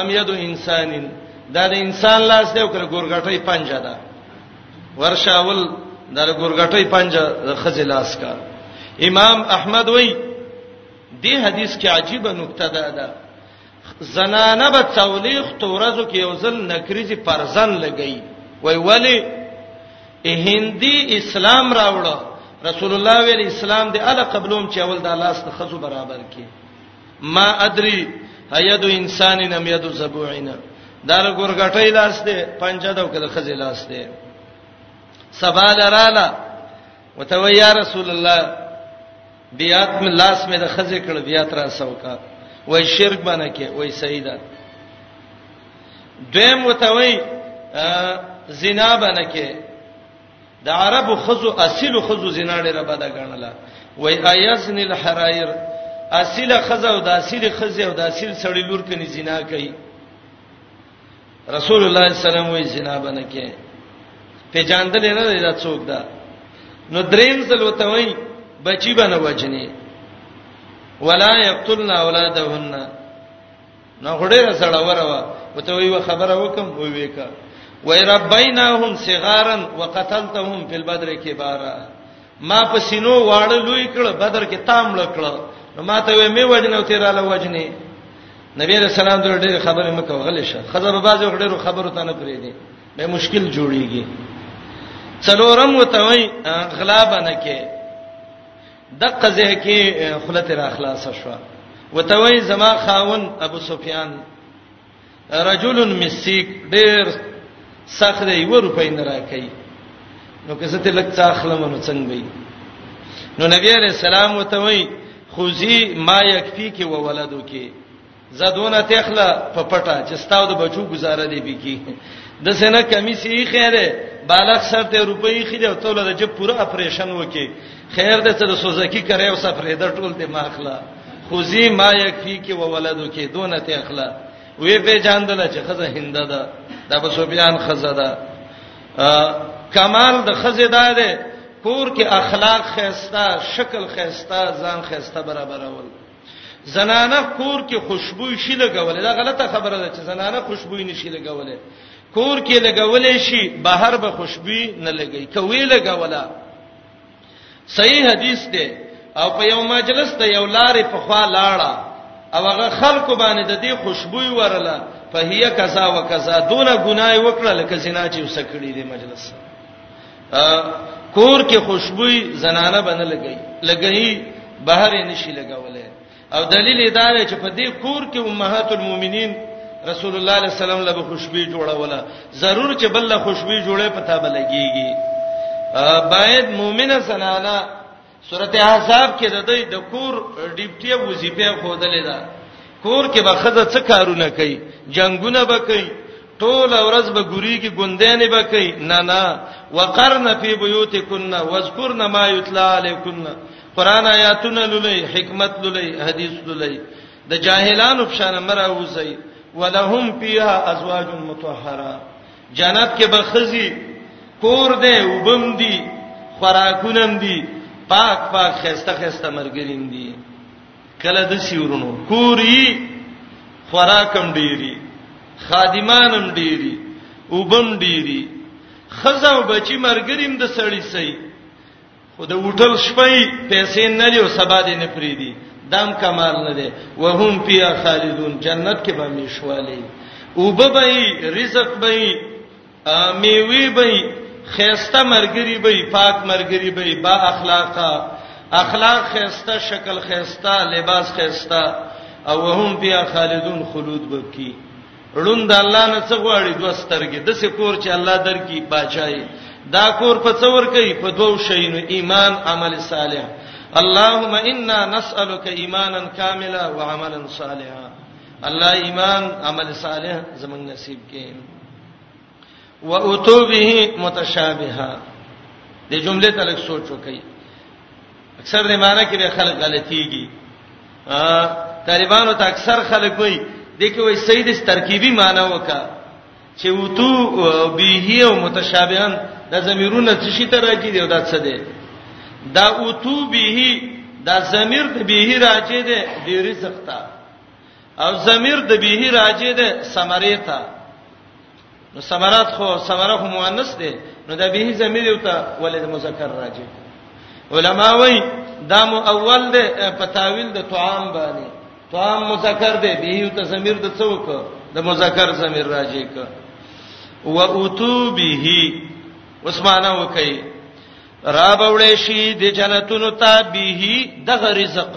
ام يد انسان دا د انسان لاس دی او کله ګورګټي پنجه ده ورشاول دا د ګورګټي پنجه د خزې لاس کا امام احمد وای دې حدیث کې عجیب نقطه ده ده زنانه به تولیخ تورزو کې یو ځل نکریزي پرزن لګی وای ولی هندي اسلام راوړو رسول الله ویل اسلام دی الا قبلوم چې اول د الله ست خزو برابر کې ما ادري هيد انسان نم يد زبوعنا دار ګورګټي لاس دی پنځه دو کې د خزې لاس دی سبال رااله وته یا رسول الله بیا تم لاس مې د خزې کړ بیا تر سوکا وای شرک باندې کې وای سیدا دویم وته وای زنا باندې کې د عربو خزو اصل خزو زنا ډیره بده ګڼله وای ایزن الحرایر اصل خزو د اصل خزو د اصل سړی لور کني زنا کوي رسول الله صلی الله علیه وسلم وی زنا بنه کې په جاندل نه دی دا څوک دا نو دریم ځل وته وی بچی بنه وجنی ولا یقتلن اولادهن نو غړې سره وروا وته وی خبره وکم وی وکا وای ربیناهم صغارا وقتلتهم فی البدر کبارا ما په سینو واړه لوی کړ بدر کې تام لکړ نو ما ته وې مې وجنه ته را لوجنه نبی رسول الله درې ډېر خبرې مکو غلې شه خزر به باز ډېر خبرو ته نه پرې دي به مشکل جوړیږي څلورم وتوي غلا بنه کې د قزه کې خلته را خلاص شو وتوي زما خاون ابو سفیان رجل مسیک ډیر سخت دی و روپۍ نه راکې نو که ست لک څه اخلم نو څنګه وي نو نبی علیہ السلام وته وی خوزی ما یکفی کې و ولدو کې زدونه تخله په پټه چې ستاو د بچو گزاره دی بکی د سینه کمی سی خیره بالغ سر ته روپۍ خېده او توله د جب پوره اپریشن وکي خیر دې ته د سوزکی کرے او سفرې د ټول ته ماخلا خوزی ما یکفی کې و ولدو کې دونه ته اخلا وې به جاندل چې خزه هنده ده د ابو سفیان خزه ده کمال د خزه ده ده کور کې اخلاق خيستا شکل خيستا ځان خيستا برابرول زنانه کور کې خوشبو شي لګولې دا غلطه خبره ده چې زنانه خوشبو نشي لګولې کور کې لګولې شي بهر به خوشبو نه لګي کوي لګولا صحیح حدیث دی او په یو مجلس ته یو لارې په خوا لاړه او هغه خلکو باندې د دې خوشبوې ورله فهیه کذا وکذا دونه ګناي وکړه لکه زنا چې وسکړي دې مجلس کور کې خوشبوې زنانه باندې لګي لګي بهر نشي لګولې او دلیل یې دا دی چې په دې کور کې امهات المؤمنین رسول الله علیه السلام له خوشبي جوړوله ضرور چې بل له خوشبي جوړه پتا بلګيږي باید مؤمنه زنانه سورته احزاب کې د دې د کور ډیپټي وظیفه خودلې ده کور کې به خزه څه کارونه کوي جنگونه به کوي ټول ورځ به ګوري کې ګوندانه به کوي نه نه وقرن فی بیوتکن واذکرن ما یتلا علیکن قران آیاتونه لولئ حکمت لولئ حدیث لولئ د جاهلانو په شان مرا وځي ولهم فیها ازواج مطهره جنت کې به خزي کور دې وبم دي خوراکونم دي پاک پاک خسته خسته مرګرین دي کله د سیورونو کوري خوراکم ډيري خادمانم ډيري وبم ډيري خزاو بچي مرګریم د سړی سي خو د وټل شپې پیسې نه لري او سبا دې نه پریدي دام کمال نه دی وهم فیا خالدون جنت کې به میشوالي او به به رزق به میوي به خيسته مرګري به پاک مرګري به با اخلاقا اخلاق خيسته شکل خيسته لباس خيسته او وهم فیا خالدون خلود بکی ړوند الله نه څه غواړي دوه سترګې د څه کور چې الله درکې بچای دا کور په څور کوي په دوو شینو ایمان عمل صالح اللهم انا نسالک ایمانا کاملا وعملا صالحا الله ایمان عمل صالح زمنګ نصیب کړي و اتو به متشابها د جمله تلک سوچ وکي اکثر نه معنی کې به خلک غلطيږي طالبانو ته اکثر خلک وایي د کې وایي سید ترکیبی معنی وکا چې وتو به او متشابهان د زمیرونه څه شي ته راځي دی او دا څه دی دا وتو به دا زمیر د به راځي دی د رزق ته او زمیر د به راځي دی ثمره ته نو صبرات خو صبره خو مؤنث دی نو د به ضمیر او ته ولید مذکر راځي علما وای دا مو اول دی په تاویل د طعام باندې طعام مذکر دی به او ته ضمیر د څوک د مذکر ضمیر راځي ک و اوتو به عثمانه وکي را بوړې شي د جنتونو ته به د رزق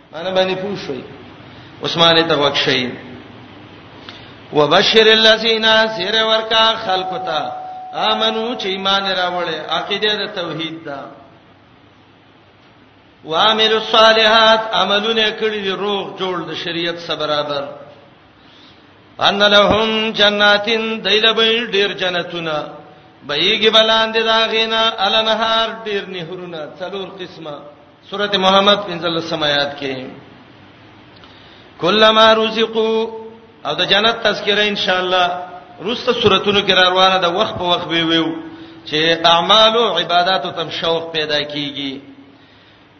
انا باندې پوښوي عثمان ته وکشي وبشر الذين سير ورکا خلقتا امنو چې ایمان راوړې عقیده د توحید ده وامل الصالحات عملونه کړی دی روغ جوړ د شریعت سره برابر ان لهم جناتین دیلبل ډیر جنتونه بېګي بلاندې دا غینا النهار ډیر نهرونه څلور قسمه سورته محمد 15 سمات کې کلمہ رزقو او د جنت تذکرہ ان شاء الله روسته سوراتونو کې روانه ده وخت په وخت به ویو چې اعمال او عبادت تم شوق پیدا کیږي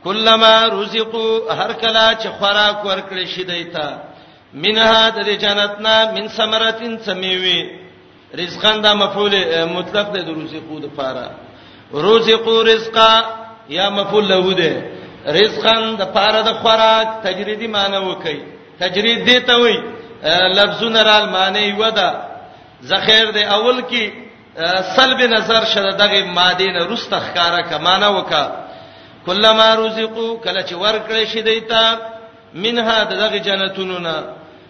کلمہ رزقو هر کلا چې خوراک ورکړي شي دیتا منها د جنتنا من ثمرتين سميوي رزقا دا مفعول مطلق دی د رزقو د پاره رزقو رزقا یا مفعول له دی رزقا د پاره د خوراک تجریدی معنی وکي تجرید دی ته وای لفظونه رال معنی ودا زخیر دی اول کې سلب نظر شته دغه ماده نه رسته ښکارا کمانه وکا کلمہ رزقو کله چې ورکړې شې دیتا منها دغه جنتونو نه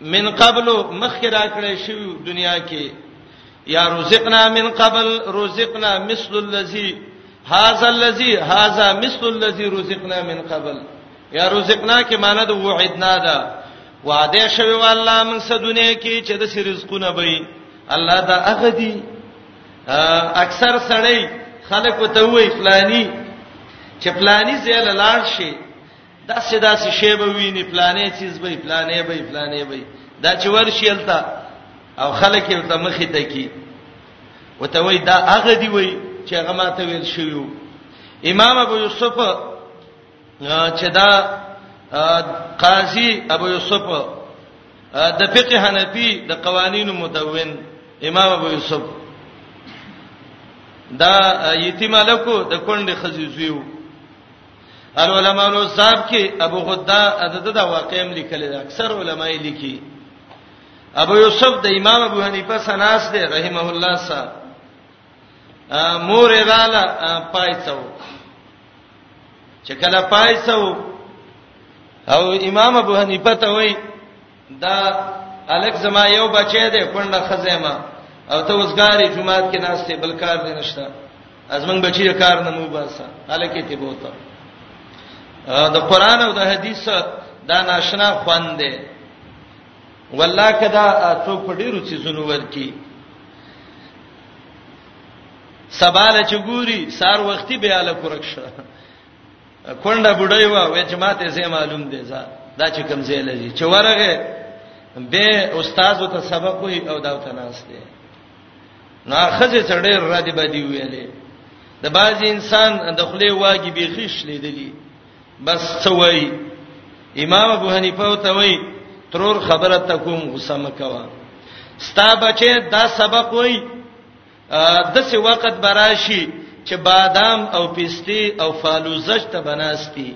من قبل مخکې راکړې شوی دنیا کې یا رزقنا من قبل رزقنا مثل الذي هاذا الذي هاذا مثل الذي رزقنا من قبل یا رزقنا کې معنی د وعدنا ده وعده شوی والله من سدونه کې چې د رزقونه به الله دا هغه دي اکثر سړی خلکو ته وای فلانی چې فلانی زیل لاړ شي داسې داسې شی به ویني پلانې چیز به پلانې به پلانې به دا چې ورشیلتا او خلک یې ته مخې ته کی وته وای دا هغه دی وای چې هغه ماته ویل شوی امام ابو یوسف چې دا قاضي ابو یوسف د فقه حنفي د قوانینو مدون امام ابو یوسف دا یتیم الکو د کونډې خزیزیو العلماء نو صاحب کې ابو غدا عدد دا واقعم لیکل دي اکثر علما یې لیکي ابو یوسف د امام ابو حنیفه سناس دی رحمه الله صاحب مور رااله پایڅو چې کله پایڅو او امام ابو حنیفه ته وایي دا الک زما یو بچی دی کونډه خزیمه او ته وسګاری جمعات کې ناشته بل کار دی نشته ازمن بچی کار نه مو باسه الک ته بوته د قران او د حدیث دا ناشنا خوان دی والله کدا څو پډیرو چیزونو ورکی سباله چګوري سار وختي به اله کورک شه کونډه بډای و وې چې ماته زه معلوم دی ځا دا چې کم زه لږی چې ورغه به استاد ته سبق وي او دا ته ناس دی نو اخزه چړې را دی بدی ویلې د باز انسان د خله واګي به خښ لیدلی بس څوي امام ابو حنیفه ته وای ترور خبره تکوم غسمه کوا ستا بچي دا سبق وای د څه وخت براشي چې بادام او پستی او فالوزج ته بناستی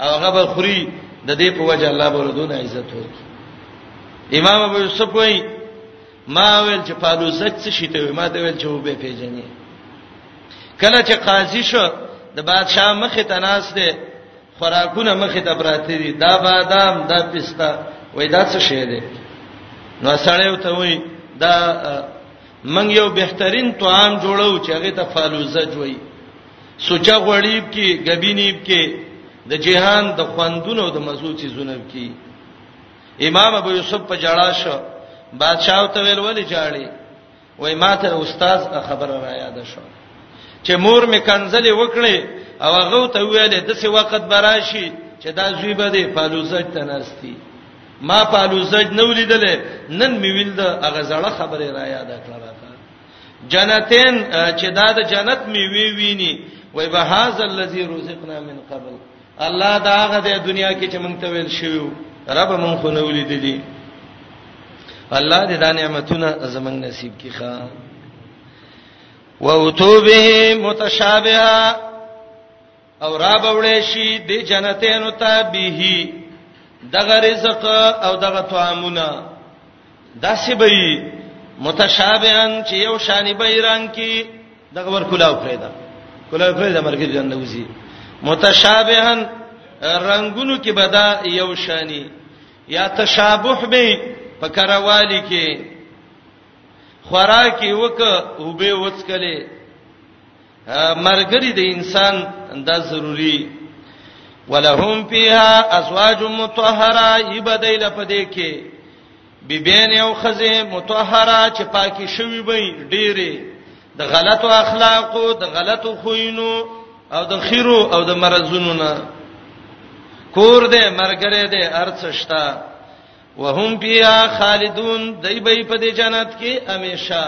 او هغه به خوري د دې په وجه الله به ردون عزت ورکړي امام ابو یوسف وایي ما ویل چې فالوزج څه شي ته ما ته ویل چې وبې پیژنې کله چې قاضي شو د بادشاہ مخ ته ناس دی خوراکونه مخ ته براته دي دا بادام دا پستا وای دا څه شی دی نو سړیو ته وای دا من یو بهترین طعام جوړو چې هغه ته فالوزه جوړي سوچا غړیب کې غبینیب کې د جهان د خوندونو د مزو چې زونه کې امام ابو یوسف په جړا شو بادشاہ ته ویل ولې جاړي وای ماته استاد خبره را یاد شو چې مور می کنځلې وکړې او هغه ته ویلې د څه وخت براشي چې دا زوی به د فالوزه تنرستي ما په الوزج نو لیدل نن می ویل د هغه زړه خبره را یاد کړه راته جنتین چې دا د جنت می وی ویني وای به هاذ الذی رزقنا من قبل الله دا هغه د دنیا کې چې مونږ ته ویل شوو رب مونږ خو نو لیدلی الله دې دا نعمتونه زمنګ نصیب کړي ښا ووتوبه متشابهه او را بوړې شي د جنتینو ته به دغه رزق او دغه طعامونه داسې به متشابهن چې یو شانی به ایران کې دغه ور کلاو پیدا کلاو پیدا مرګ جننه وزي متشابهن رنگونو کې بدا یو شانی یا تشابه به پکروالی کې خوراکي وک او به وڅکلې مرګري د انسان دا ضروری ولهم فیها ازواج مطهره یبدایله پدې کې بیبین او خزه مطهره چې پاکي شوی وي ډېری د غلطو اخلاقو د غلطو خوینو او د خیرو او د مرزونو نه کور دې مرګره دې ارڅشتا وهم فيها خالدون دای به په دې جنت کې همیشه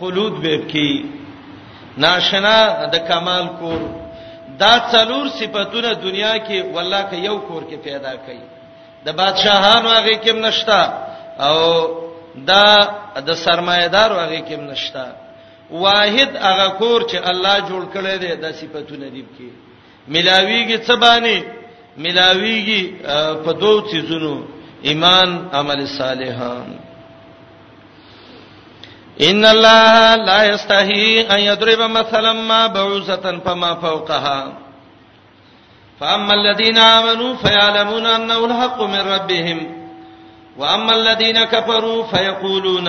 خلود به کی ناشنا د کمال کور دا څلور صفاتونه دنیا کې والله کې یو کور کې پیدا کړي د بادشاهانو هغه کې نشتا او دا د سرمایدار هغه کې نشتا واحد هغه کور چې الله جوړ کړی دی د صفاتونه دی کې ملاویږي څه باندې ملاویږي په دوو چیزونو ایمان عمل صالحان ان الله لا يستحي ان يضرب مثلا ما بعوزه فما فوقها فاما الذين امنوا فيعلمون انه الحق من ربهم واما الذين كفروا فيقولون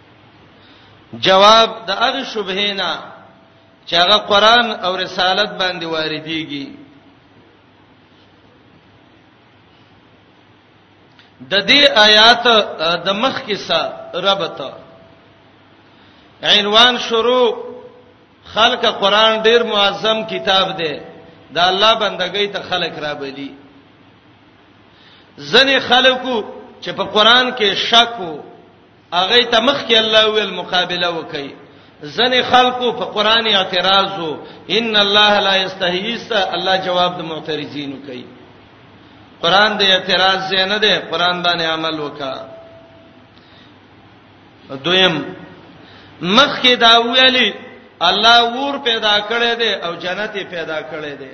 جواب د هغه شبهه نه چې هغه قران او رسالت باندې واردېږي د دې آیات د مخ کې سره ربط عنوان شروع خلق قران ډیر معظم کتاب دی د الله بندګۍ ته خلق را بلی ځنې خلکو چې په قران کې شک وو هغه ته مخ کې الله ویل مقابله وکي ځنې خلکو په قران اعتراض وو ان الله لا یستحیی الله جواب د معترضینو کوي قران د اعتراض نه ده قران باندې عمل وکا دویم مخ کې دا ویلي الله ور پیدا کړی دی او جنت پیدا کړی دی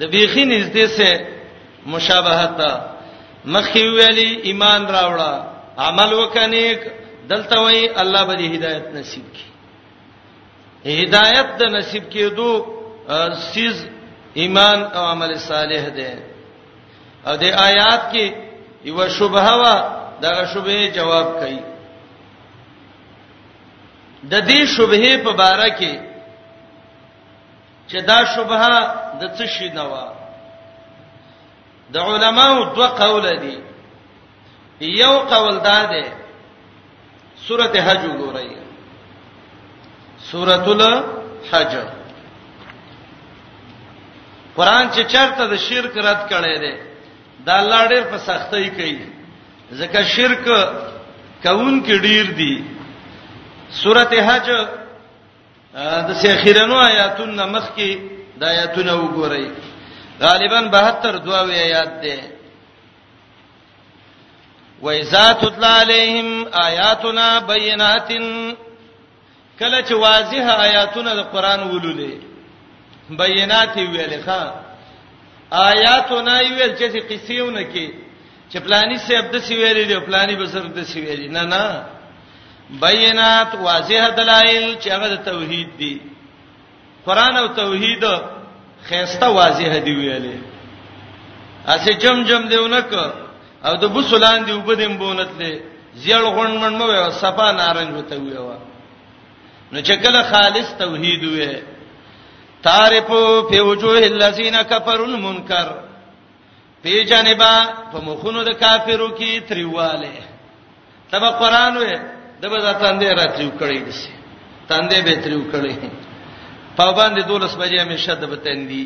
د بیخی نږدې سه مشابهت مخکې ویلي ایمان راوړه عمل وکنیک دلته وای الله به دې هدایت نصیب کړي هدایت د نصیب کېدو سیز ایمان او عمل صالح دی او د آیات کې یو شبهه وا دغه شبهه جواب کړي د دې شبهه په باره کې چې دا شبهه د څه شي نه و د علماو دوه قول دي یو قول دا ده سورته حج وګورئ سورته الحج قران چې چرته د شرک رد کړي دي دا الله ډېر په سختۍ کوي ځکه شرک کون کې ډیر دي سورته حج د سیخیرنو آیاتونو مخ کې د آیاتونو وګورئ غالبا 72 دوا وی آیات ده وَإِذَا تُتْلَى عَلَيْهِمْ آيَاتُنَا بَيِّنَاتٍ کله چې واضح آیاتونه د قران ولولې بینات ویلې ښا آیاتونه ویل چې قصېونه کې چې پلاني صاحب د سی ویلي دی پلاني بزر د سی ویلي نه نه بینات واضح دلایل چې هغه د توحید دی قران او توحید خيسته واضح دی ویلي اسه جم جم دیونک او د بوسلان دی وبدیم بونتلې زیړ غون من مو ویو صفا نارنج وته ویو نو چې کله خالص توحید وې تعرفو فی وجوه الذین کفروا المنکر دې جانبا په مخونو د کافرو کې تریواله تبه قران وې دبه د تندې راتریو کړی دي تندې به تریو کړی په باندې دولس بجې همیشه د بتندي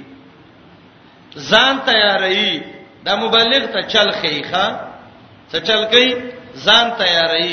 ځان تیارې د مبلغ ته چل خېخه څه چل کوي ځان تیارې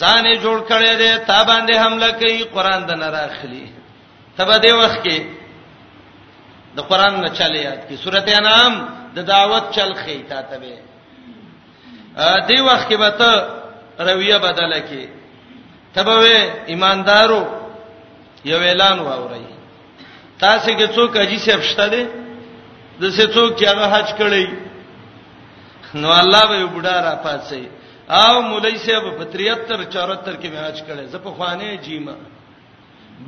ځان یې جوړ کړی دی تا باندې حمله کوي قران د نه راخلی تبه دی وخت کې د قران نه چلی یاد کی سورته انعام د دعوت چل خې تا تبه دی وخت کې به ته رویه بدله کی تبه وې ایماندارو یو اعلان واوري تاسو کې څوک اجي صاحب شته دي د څه څوک چې هغه حج کړی نو الله به بډا را پاتې او مولای صاحب په 73 74 کې حج کړی زه په خوانه جیما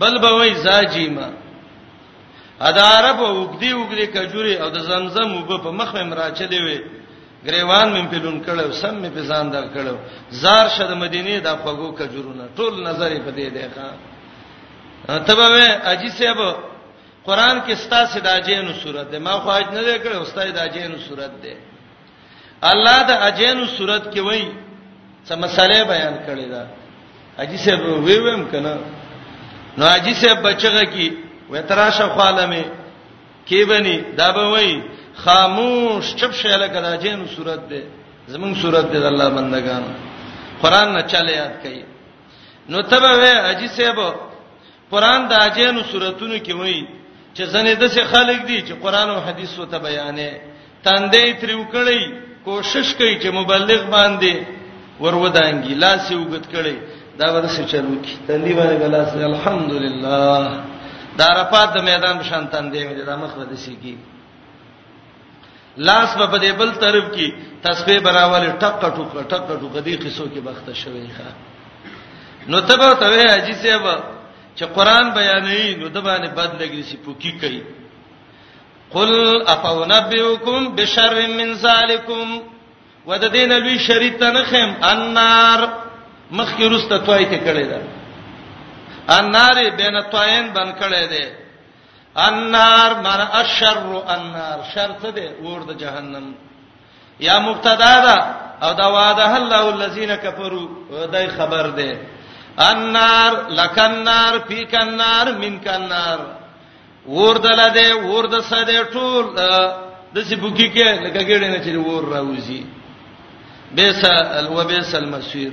بل به وای زا جیما ادا عرب وګدي وګدي کجوري او د زمزم وب په مخ مې مراچلې وي غریوان مې په لون کړو سم مې په ځان دا کړو زار شه د مدینه د خوګو کجورونه ټول نظر په دې دی ښا تبه وې اجي صاحب قران کې ستا سدا جینو صورت ده ما خو اج نه وکړ استاد دا جینو صورت ده الله د اجینو صورت کې وای څه مسالې بیان کړی دا اجي صاحب وی ویم کنه نو اجي صاحب بچغه کی وتراشه خاله می کی بنی دا به وای خاموش چپ شاله کړه جینو صورت ده زمون صورت ده الله بندگان قران نه چاله یاد کړي نو تبه وې اجي صاحب قران د اجینو سوراتونو کې وایي چې ځنې د څه خلک دي چې قران او حدیث وته بیانې تاندې تریو کړی کوشش کوي چې مبلغ باندې ورودانګي لاس یې وګت کړی دا ورسې چلو کی تندې باندې ګلاس الحمدلله دا رفات د میدان شان تندې مې د مخ ودی سیږي لاس په دې بل طرف کې تسبیح براول ټک ټک ټک ټک دې قصو کې بخت شوی ښا نو تبه ته وی اجي سیب چې قران بیانې نو د باندې بد لګی سي پوکی کوي قل افنبئکم بشر من ذالکم ود دین لوی شریط ته نه خیم النار مخکې روسته توای ته کړی دا النار بین توین بن کړی دی النار من الشر النار شر څه دی ور د جهنم یا مبتدا ده او دا وعده الله الذين كفروا دای خبر ده النار لکنار فی کنار من کنار ور دلده ور د سده ټول د سی بوګی کې لکه ګړې نه چې ور راوځي بیس الوبیس المسیر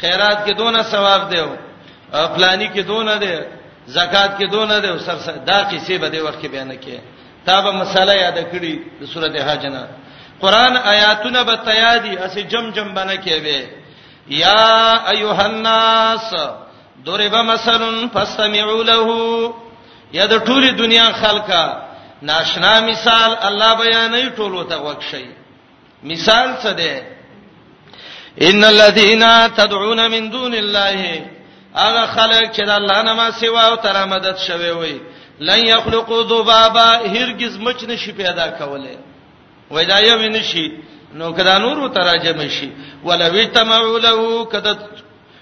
خیرات کې دونه ثواب دی او پلاني کې دونه دی زکات کې دونه دی سر سر دا قصې به د وخت کې بیان کړي تا به مسله یاد کړی د سورته حج نه قران آیاتونه به تیادی اسې جم جم بنه کې به یا ایها الناس ضرب مثل فاستمعوا له یا د ټولي دنیا خلکا ناشنا مثال الله بیانې ټولو ته وښیي مثال څه دی ان الذين تدعون من دون الله هغه خلک چې د الله نه ما سیوا او تر مدد شوي وي لن يخلقوا ذبابا هرگز مچ نشي پیدا کوله وای دا یو نشي نو کدا نور تراجم شي ولوي تمعوا له کدا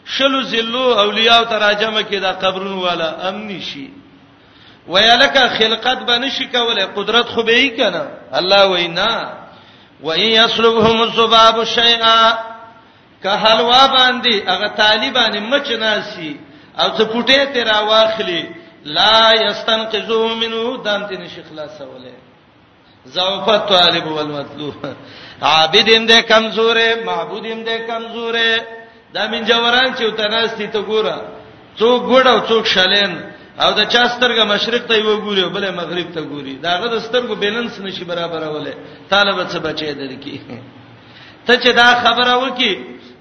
شلو زلو اولیاء تراجم کې دا قبرونو والا امن شي ویلکه خلقت باندې شي کوله قدرت خو به یې کنه الله وینا و ان یسلبهم الذباب شیئا که حلوا باندې هغه طالبانه مچ ناسي او څه پټه تیرا واخلي لا یستنقذو منه دانت نشي خلاصوله ضعف الطالب والمطلوب عابد هم ده کمزوره معبود هم ده کمزوره دا من جوران چې وتناستی ته ګوره څوک ګډ او څوک شلین او د چا سترګه مشرق ته یو ګوري او بل مغرب ته ګوري داغه د سترګو بیلانس نشي برابرولې طالب څه بچي درکې ته چې دا خبره وکي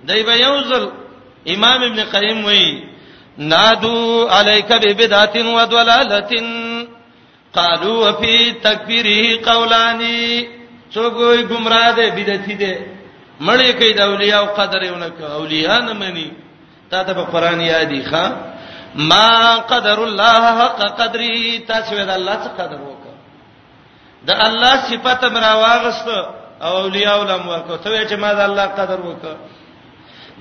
دای به یو ځل امام ابن قیم وایي نادو علیک ببدعت و ضلالت قالوا فی تکفیره قولانی څوک وي گمراه دي بدعتي دي مړی کوي د اولیاء او قدر یو نه کوي اولیاء نه مني تا ته په قران یادی ښا ما قدر الله حق قدری تاسو د الله څخه قدر وکړه د الله صفات مرا واغست او اولیاء لم ورکو ته چې ما د الله قدر وکړه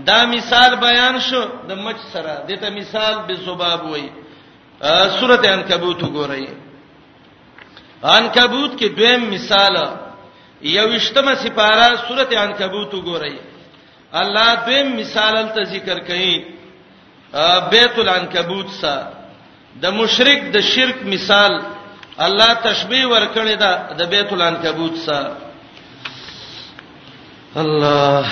دا مثال بیان شو د مچ سره دته مثال به زباب وای سورته عنکبوت وګورئ عنکبوت کې دویم مثال یوشتمه سپاره سورته عنکبوت وګورئ الله دویم مثال ته ذکر کړي بیت العنکبوت سره د مشرک د شرک مثال الله تشبیه ورکړی دا د بیت العنکبوت سره الله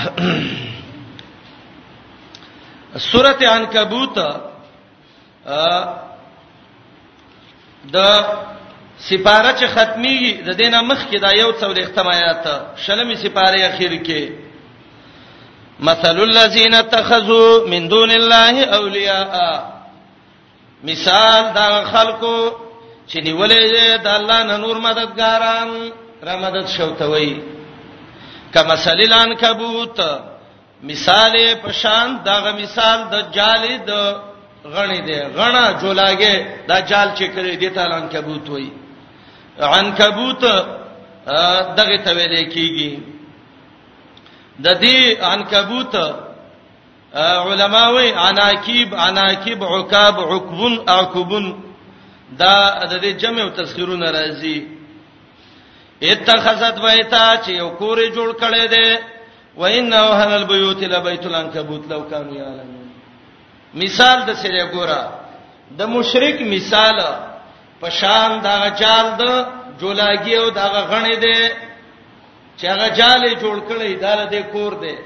سورته عنکبوت د سپاره چې ختمي د دینه مخ کې دا یو څو اختمایات شلمې سپاره اخیر کې مثل الذين اتخذوا من دون الله اولیاء مثال دا خلکو چې نیولې د الله نه نور مددګاران را مدد شوتوي کما سلیلان کبوت مثال په شان دغه مثال د جال د غنی دی غنا جولاګه دا جال چې کړی دی تعالی عنکبوت وای عنکبوت دغه ته ویل کیږي د دې عنکبوت علما وی عناکیب عناکیب عکاب عکبن عکبن دا د دې جمع او تذکرونه راځي اتخذت بیتا چې یو کور جوړ کړي دي وان اوهن البيوت لبيت العنكبوت لو كانوا يعلمون مثال د سره ګورا د مشرک مثال په شان دا جال د جولاګي او دا غنې دی چې هغه جالې جوړ کړي دا د کور دی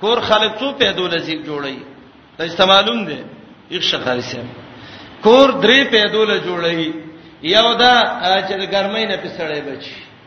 کور خلک څو پیدو لذیب جوړي ته استعمالوم دی یک شخاري سم کور درې پیدو له جوړي یو دا چې د ګرمۍ نه پسړې بچي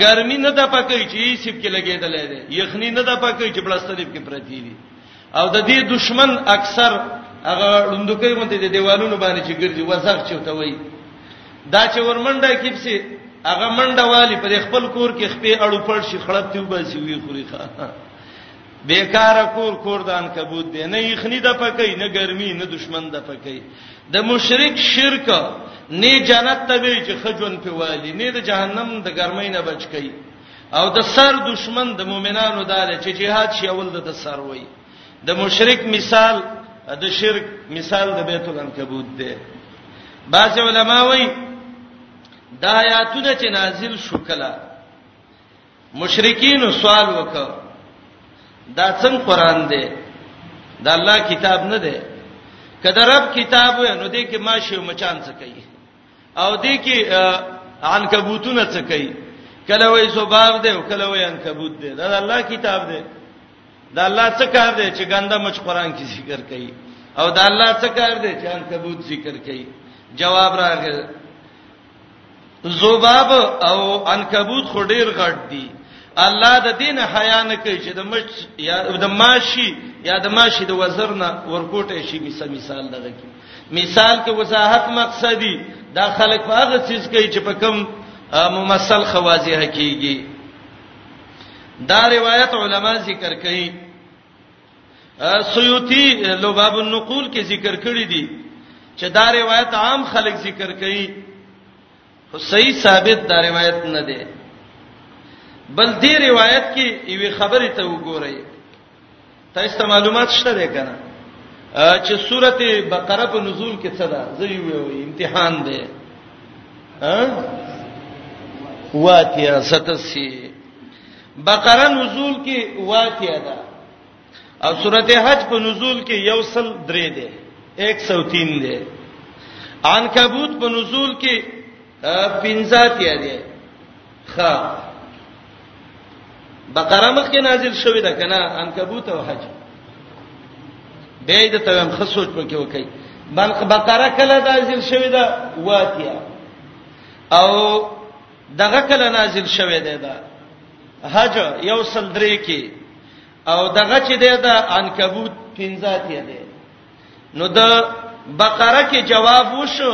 ګرمي نه د پکې چې سیب کې لګېدلې ده یخني نه د پکې چې بلستریب کې پرتی دي او د دې دشمن اکثر هغه لوندکې مونته د دیوالونو باندې چې ګرځي وزغ چوته وای دا چې ورمنډه کې پسې هغه منډه والی په خپل کور کې خپې اړو پړ شي خړپ ته وباسي وی خوري ښا بیکاره کور کور د عنکبوت دی نه یخنی د پکې نه ګرمي نه دشمن د پکې د مشرک شرک نه جنت ته وی چې خجون په والی نه د جهنم د ګرمۍ نه بچ کی او د سر دشمن د مؤمنانو دار چې جهاد شی اول د سر وای د مشرک مثال د شرک مثال د بیت العنکبوت دی بعض علما وایي دا آیاتونه چې نازل شو کله مشرکین سوال وکړه دا څنګه قران دی دا الله کتاب نه دی کله رب کتاب وې نو دې کې ماشي مچان څه کوي او دې کې عنکبوتونه څه کوي کله وې سباب دی او کله وې عنکبوت دی دا الله کتاب دی دا الله څه کار دی چې ګنده مچ قران کې ذکر کوي او دا الله څه کار دی چې عنکبوت ذکر کوي جواب راغی زوباب او عنکبوت خو ډیر غټ دي الله د دین حیا نه کوي چې د مش یا د ماشي یا د ماشي د وزر نه ورکوټه شي مثال مثال دغه کی مثال کې وضاحت مقصدی دا خلک په هغه چیز کوي چې په کم ممثل خوازی حقيقي دا روایت علما ذکر کوي سیوطی لباب النقول کې ذکر کړی دی چې دا روایت عام خلک ذکر کوي خو صحیح ثابت دا روایت نه دی بل دې روایت کې یوې خبرې ته وګورئ تاسو ته معلومات شته ده کنه چې سورته بقره په نزول کې څه ده زه یو امتحان دی ها واتیا ستسی بقره نزول کې واقعه ده او سورته حج په نزول کې یو سل درې ده 103 ده عنکبوت په نزول کې 50 تیا ده خا بقره مخ کې نازل شوې ده کنه عنکبوت او حج به دې ته هم خصوص پکې وکړي بلکې بقره کله نازل شوې ده واتیا او دغه کله نازل شوه دی دا حج یو سل درې کې او دغه چې دی دا عنکبوت 15 تی دی نو د بقره کې جواب وشو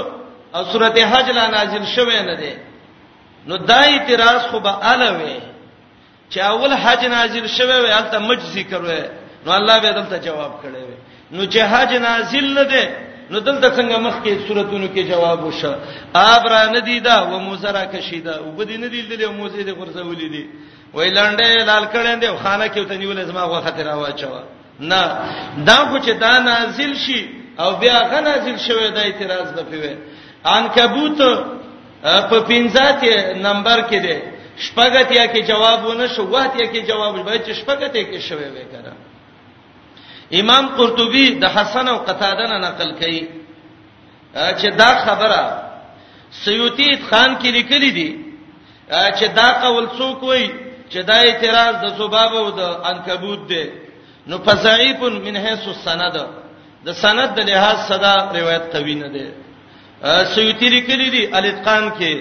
او سورته حج لا نازل شوه نه دی نو دا اعتراض خو به الوي چې اول حج نازل شوه وي الته مج ذکر وي نو الله به دلته جواب کړي وي نو چې حج نازل نه ده نو دلته څنګه مخکې صورتونو کې جواب وشه آب را ندی دا و موزرا کشیدا وبدی ندی دلې موزې د غرزولې دي ویلانډه لال کړه دې خانه کې ته نیولې زما غو خاطر اواچوا نه دا خو چې دا نازل شي او بیا غ نازل شوی دا اعتراض نه پیوي عنکبوت په 15 نمبر کې دی شپږتیا کې جواب ونه شو واتیا کې جواب به چې شپږتیا کې شوی وې کړه امام قرطبي د حسن او قتاده نه نقل کړي چې دا خبره سیوطی اتقان کې لیکلي دي چې دا قول څوک وایي چې دا اعتراض د سباب او د عنکبوت دی نو فضعیف من حیث السند د سند د لحاظ صدا روایت قوی نه دی سیوطی لیکلی دی الاتقان کې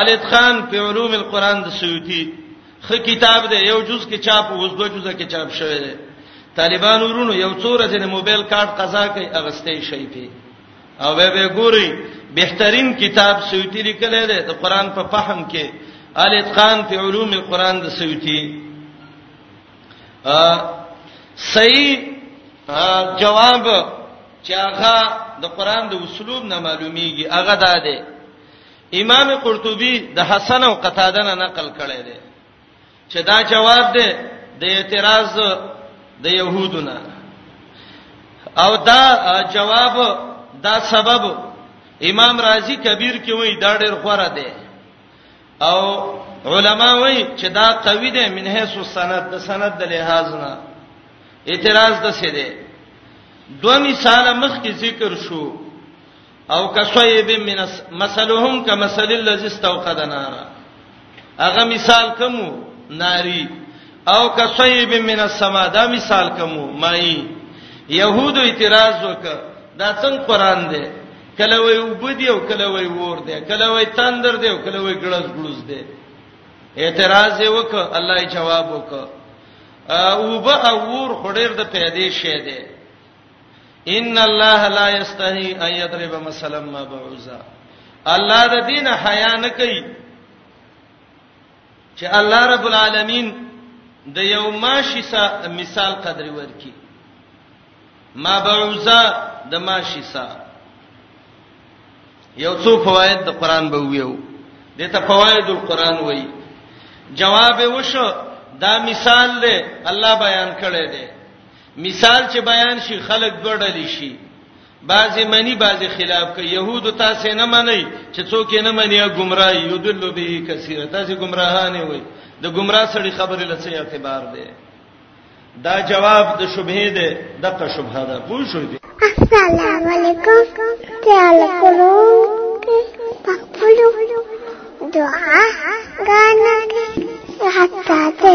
الاتقان په علوم القرآن د سیوطی خ کتاب دی یو جز کې چاپ اوس دوه جزه کې چاپ شوی دی طالبان ورونو یو څو ورځې نه موبایل کارت قضا کوي اغستې شي پی او به به ګوري بهترین کتاب سویتی لیکل دی د قران په فهم کې ال اتقان فی علوم القران د سویتی ا صحیح جواب چې هغه د قران د اسلوب نه معلومیږي هغه دا دی امام قرطبي د حسن او قتاده نه نقل کړی دی چې دا جواب دی د اعتراض د يهودونه او دا جواب دا سبب امام رازي کبیر کې وایي دا ډېر خوره دی او علما وایي چې دا قوی دی منه سو سند د سند د لحاظ نه اعتراض د څه دی دوه مثال مخکې ذکر شو او کصیب من مثلهم کمثل الذی استوقد نار هغه مثال کوم ناری او کصیب من السما دا مثال کوم مای يهود اعتراض وک دا څنګه قران دی کله وی وبدی او کله وی ور دی کله وی تندر دی او کله وی ګړز ګړز دی اعتراض وک الله یې جواب وک او به اور خډیر د پیدې شه دی ان الله لا یستحی ان یضرب مثلا ما بعوزا الله د دین حیا نه کوي چې الله رب العالمین د یو ماشی سره مثال قدر ورکی ما بعوزا د ماشی سره یو څو فواید د قران به ویو دته فواید القران وای جواب وشو دا مثال دی الله بیان کړی دی مثال چې بیان شي خلک ګډل شي بعضی منی بعضی خلاف کوي يهودو تاسو نه منئ چې څوک نه مني ګمراه یودل به کثیر تاسو ګمراهانه وي د ګمراه سړي خبره لڅې اعتبار دی دا جواب د شبهه دی دغه شبهه ده پوه شو دي السلام علیکم تعال کولو پخپلو دعا غانګه حتا ته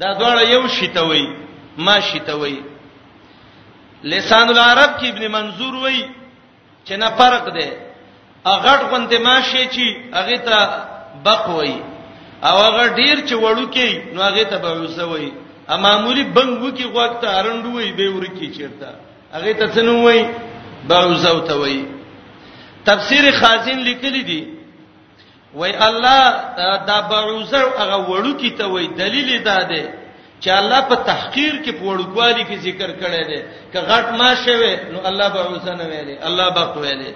دا دواړه یو شی ته وای ما شی ته وای لسان العرب کې ابن منظور وای چې نه فرق دی اغټ غونته ما شی چې هغه ته بق وای او هغه ډیر چې وړو کې نو هغه ته بعوزه وای ا معمولی بنګ وکی غوږ ته ارندو وای به ورکی چیرته هغه ته څنو وای بعوزه ته وای تفسیر خازن لیکلی دی وای الله دا بعوزه هغه وړو کی ته وای دلیل دا دی چې الله په تحقیر کې په وړوکوالي کې ذکر کړی دی که غټ ما شوه نو الله بعوزه نه ویلي الله بق ویلي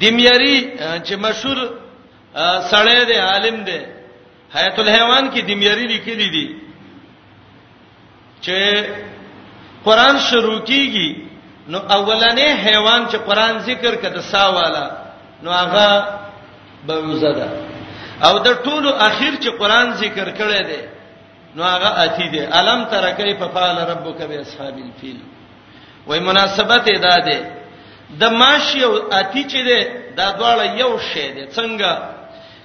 دیمیری چې مشهور سړی دی عالم دی حیات الحیوان کې د میری لیکلي دي چې قران شروع کیږي نو اولنې حیوان چې قران ذکر کده ساواله نو هغه بوزه ده او د ټولو اخر چې قران ذکر کړي دي نو هغه اتی دي الم ترکه په فعل ربک به اصحاب الفیل وای مناسبت ادا ده د ماشی او اتی چې ده دا دواړه یو شی دي څنګه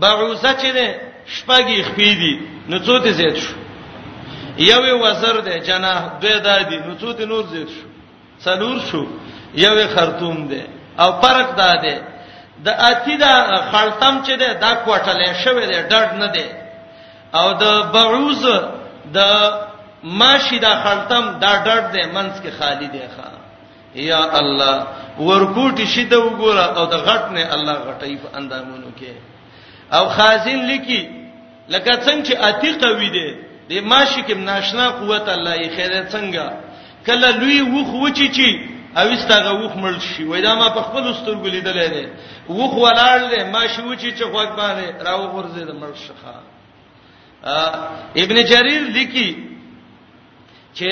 بعوزه چې ده شپږی خپې دي نو څو ته زیات شو یوې وزر ده جناح دوی دادی نو څو ته نور زیات شو څلور شو یوې خرطوم ده او فرق دا ده د اتی دا خړتم چې ده دا کوټلې شوې ده ډډ نه ده او د بعوز د ماشی دا خړتم دا ډډ ده منس کې خالی ده ښا یا الله ورکوټی شي د وګوره او د غټ نه الله غټي په اندامونو کې او خازن لکی لکه څنګه چې اتی قوی دی د ماشی کې ناشنا قوت الله یې خیر څنګه کله لوی وخ وچی چی او استغه وخ مړ شي وای دا ما په خپل سترګو لیدلې ده وخ ولاړ دی ماشی وچی چې خوګ باندې راو غورځي د مړ شخه ابن جرير لکی چې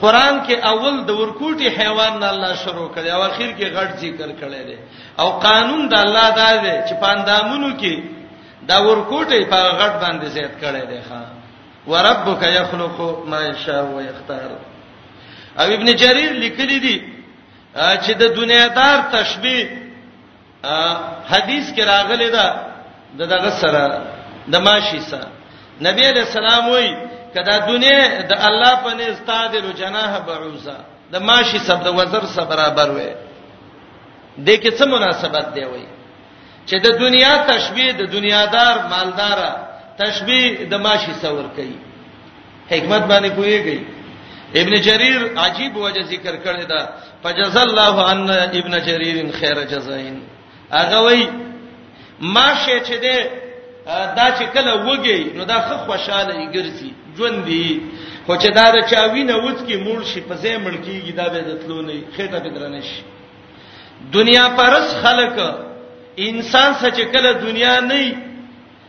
قران کې اول د ورکوټي حیوان نه الله شروع کړي او اخر کې غټ ذکر کړي دي او قانون د الله دا دی چې پاندامونو کې دا ورکوټي په غټ باندې زیات کړي دي ښا وربک یخلق ما یشاء و یختار او ابن جریر لیکلی دی چې د دنیا دار تشبیه حدیث کې راغلی دا د دغه سره د ماشي سره نبی علیہ السلام وای کدا دنیا د الله په نس تادل جناح بعوزا د ماشي سب د وزر سره برابر وې د کې څه مناسبت دی وای چې د دنیا تشبیه د دنیادار مالدار تشبیه د ماشي سره ور کوي حکمت باندې پويږي ابن جرير عجيب وجه ذکر کړی دا فجز الله ان ابن جرير خير جزاين هغه وای ما شې چې ده دا چې کله وږي نو دا خو خوشاله یې ګرځي ژوند دی خو چې دا د چا وینه وڅ کې مول شي په ځای مړ کیږي دا به د تلو نه خېټه به درنه شي دنیا پرس خلک انسان سچ کله دنیا نه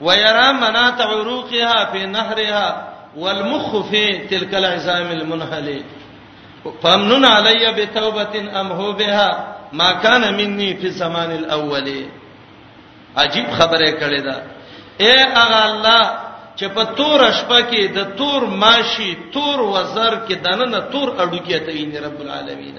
ويرى منات عروقها في نهرها والمخ في تلك العظام المنحله فمنن علي بتوبه ام هو بها ما كان مني في الزمان الاول عجیب خبره کړې ده اے اغه الله چې په تور شپه کې د تور ماشي تور وزر کې دنه تور اډو کې ته یې رب العالمین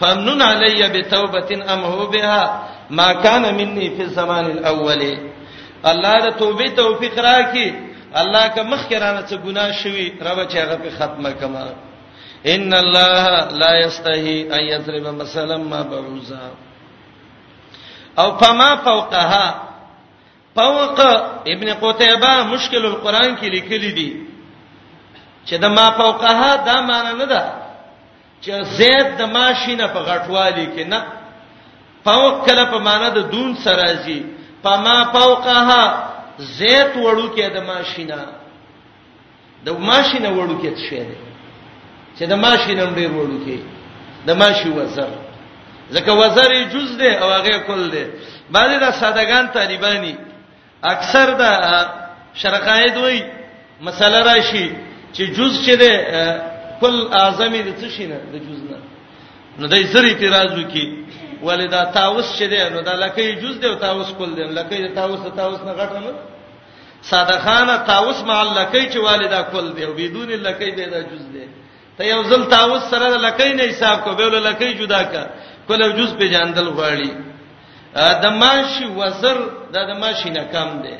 فامنن علی بتوبه ام هو بها ما کان مني فی الزمان الاول الله د توبې توفیق راکړي الله که مخکرانه څه ګناه شوي رب چې هغه په ختمه کما ان الله لا یستحی ان یضرب مثلا ما بعوزا او فما فوقها فوق ابن قتيبه مشکل القرآن کې لیکلي دي چې د ما فوقها دا معنی نه ده چې زید د ماشینه په غټوالي کې نه فوق کله په معنا د دون سره راځي پما فوقها زید وړو کې د ماشینه د ماشینه وړو کې څه شي چې د ماشینه ډیر وړو کې د ماشي وزر ځکه وزر جز ده او هغه کل ده بعضی دا سادهګان طالبانی اکثر دا شرقاید وای مسله راشي چې جز چې ده کل اعظمي د څه شي نه د جز نه نو دای زری اعتراض وکي ولدا تاوس چې ده نو دا لکه جز ده او تاوس کل ده لکه تاوس تاوس نه غټ نه ساده خانه تاوس معلقې چې والدا کل ده او بدون لکه به دا جز ده ته یو ځل تاوس سره لکې نه حساب کو به ول لکې جدا کا کله جز په جاندل غواړي د ماشي وزر د د ماشي نه کم دی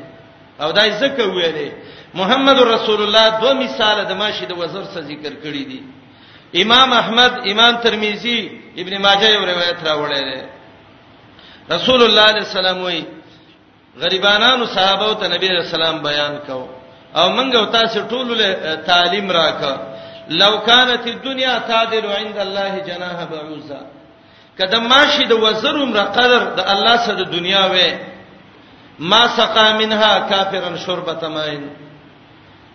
او دای زکه ویلې محمد رسول الله دوه مثال د ماشي د وزر څخه ذکر کړی دي امام احمد امام ترمذی ابن ماجه یو روایت راوړی دی رسول الله صلی الله علیه وسلم وی غریبانانو صحابه ته نبی رسول الله بیان کو او منګو تاسو ټول له تعلیم راک لو کانت الدنیا تعدل عند الله جناح بعوزا کده ماشي د وزر عمر قدر د الله سره د دنیا وې ما سقا منها کافرن شربت ماین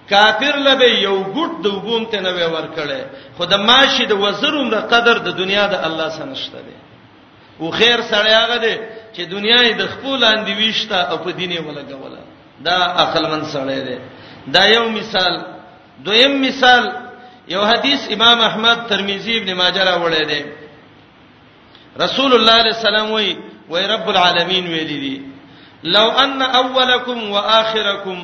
کافر لبه یو ګټ د وګوم ته نه ور کړي خو د ماشي د وزر عمر قدر د دنیا د الله سره نشته دی او خیر سړی هغه دی چې دنیا یې د خپل لاندې ویشته او په دینه ولګوله دا عقل من سړی دی دا یو مثال دویم مثال یو حدیث امام احمد ترمذی ابن ماجه راوړی دی رسول الله علیه السلام وی وی رب العالمین ویلی دی لو ان اولکم واخرکم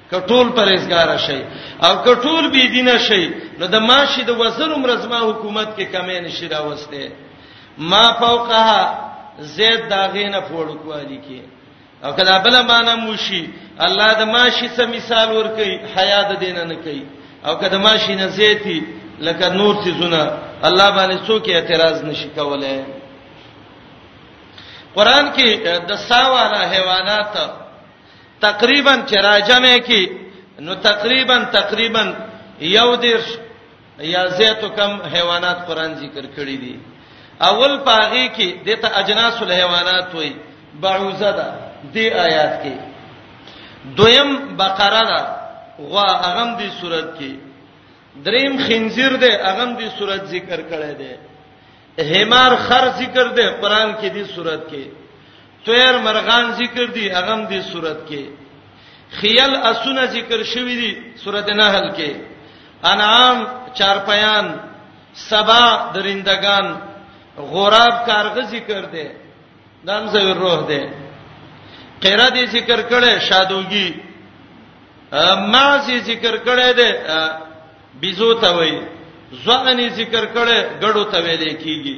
کټول پرېزګار شي او کټول بی دین شي نو د ماشي د وزن مرزما حکومت کې کمې نشي راوسته ما فوقها زید داغینه فوړکوالی کې او کله بل معنا موشي الله د ماشي څخه مثال ورکي حیا د دین نه کوي او کله ماشي نه زیتی لکه نور څه زونه الله باندې څوک اعتراض نشي کولای قران کې د ساواله حیوانات تقریبا چې راجمه کی نو تقریبا تقریبا یو دیرش یا زیاتو کم حیوانات قران ذکر کړی دي اول پاغي کې دته اجناس الحیوانات وای بعوزه ده دی آیات کې دویم بقره ده غوا اغم دی صورت کې دریم خنزیر ده اغم دی صورت ذکر کړی دی همار خر ذکر ده قران کې دی صورت کې طير مرغان ذکر دي هغه هم دې صورت کې خيل اسونه ذکر شوی دي سورۃ نحل کې انعام چارپیان سبا درندگان غراب کارغه ذکر دي دام زوی روح دي قره دې ذکر کړي شادوږي ما سي ذکر کړي دي بيزو ته وای ځواني ذکر کړي ګړو ته ویلې کیږي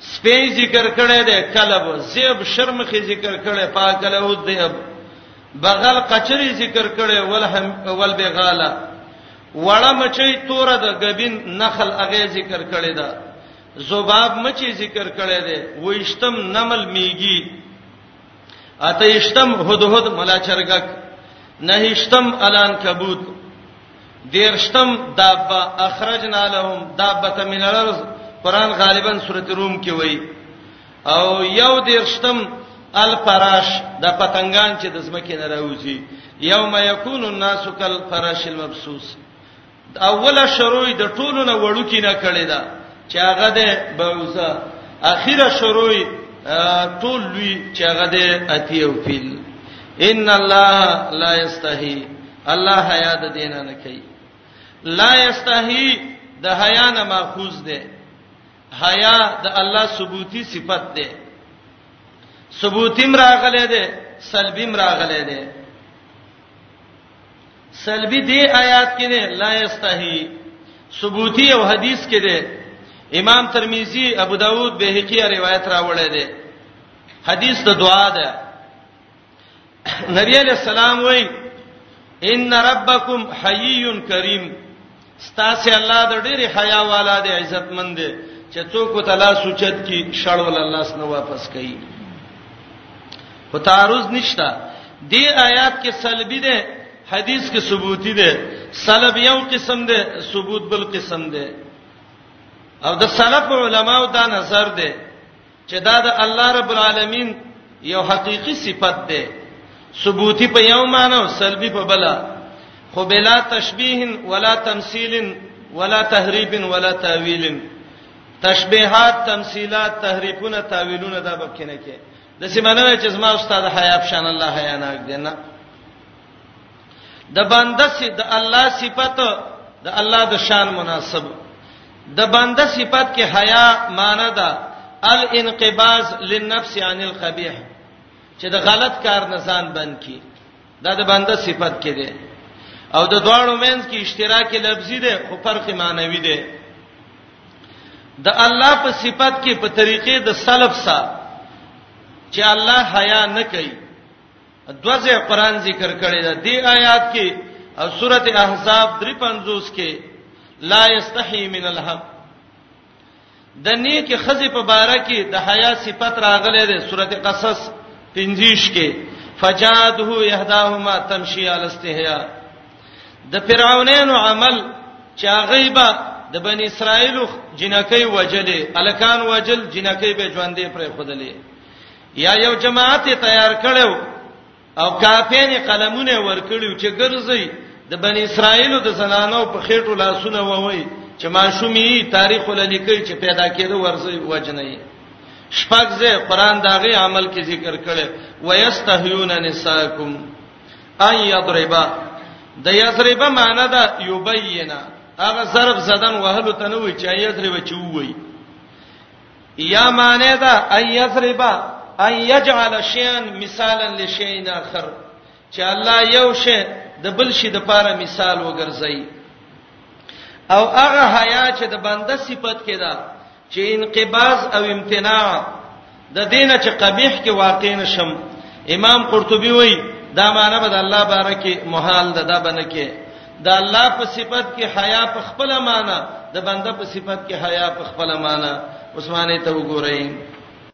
سپی ذکر کړی دی کلب زیب شرمخي ذکر کړی پاک له دیب بغل قچری ذکر کړی ول هم ول بغاله وړه مچي تور د غبین نخل اغه ذکر کړی دا زباب مچي ذکر کړی دی وېشتم نمل میږي اته اشتم هدهد ملاچرګک نهشتم الان کبوت دیرشتم دابه اخرجنا لهم دابه من الارض قران غالبا سورته روم کې وایي او یو دیرشتم الفراش د پتنګان چې د زمکه نه راوځي یوم یکون الناس کل فراش المبسوس اوله شروع د ټولو نه وړو کې نه کړی دا چې هغه د بوزا اخیره شروع ټول لوی چې هغه د اتیو فیل ان الله لا یستحی الله حیا د دین نه کوي لا یستحی د حیا نه ماخوذ ده حیا د الله ثبوتی صفت ده ثبوتی مراغله ده سلبی مراغله ده سلبی دی آیات کې ده لا یستحی ثبوتی او حدیث کې ده امام ترمذی ابو داود بهقی روایت راوړی ده حدیث د دعا ده نبی علیہ السلام وای ان ربکم حیی کریم ستاسو الله د ډېری حیا والا دی عزتمند دی چې څوک ته لاس اوچت کی شړول الله سره واپس کوي خو تعارض نشته دی آیات کې سلبی ده حدیث کې ثبوتی ده سلب یو قسم ده ثبوت بل قسم ده او د سلف علماو دا نظر ده چې دا د الله رب العالمین یو حقيقي صفت ده ثبوتی په یو معنی او سلبي په بل خو بلا تشبیه ولا تمثيل ولا تحریف ولا تاویل تشبيهات تمثيلات تحریفونه تاویلونه دا به کینه کې د سیمانه چې زما استاد حیاب شان الله حیا ناک دینه د بنده سي د الله صفت د الله د شان مناسب د بنده صفت کې حیا معنی ده الانقباض للنفس عن القبيح چې د غلط کار نه ځان بند کی دا د بنده صفت کې ده او د دواړو مینس کې اشتراکي لفظي ده خو فرق معنوي ده د الله په صفت کې په طریقې د سلف سره چې الله حیا نه کوي دوځه قران ذکر کړی دا دی آیات کې او سورته احزاب 350 کې لا یستحی من الحق د نیک خزې په باره کې د حیا صفت راغلې ده سورته قصص 50 کې فجاده یهداهما تمشي علی استحیا د فرعونانو عمل چې غیبه د بنی اسرائیل جنکې وجلې الکان وجل جنکې به ژوندې پرې خدلې یا یو جماعت تیار کړو او کاپین قلمونه ورکړیو چې ګرځي د بنی اسرائیل د زنانو په خېټو لاسونه ووي چې ماشومی تاریخ وللیکي چې پیدا کېده ورځي وجنې شپږ ځې قران داغه عمل کې ذکر کړي ويستحيون نساکم ان یضربا د یضربا معنی دا یبینا هغه ضرب زدن وهلو تنوي چې یضرب چوي یا معنی دا ان یضربا ان یجعل شیئا مثالا لشیئن اخر چې الله یو شی د بل شي د پاره مثال وګرځي او هغه حیا چې د بنده صفت کې ده چې انقباز او امتناع د دینه چې قبیح کې واقع نشم امام قرطبي وایي دا معنی به د الله بارکه محال ده دا بنه کې د الله په صفت کې حیا په خپل معنا د بنده په صفت کې حیا په خپل معنا عثمانه ته وګورئ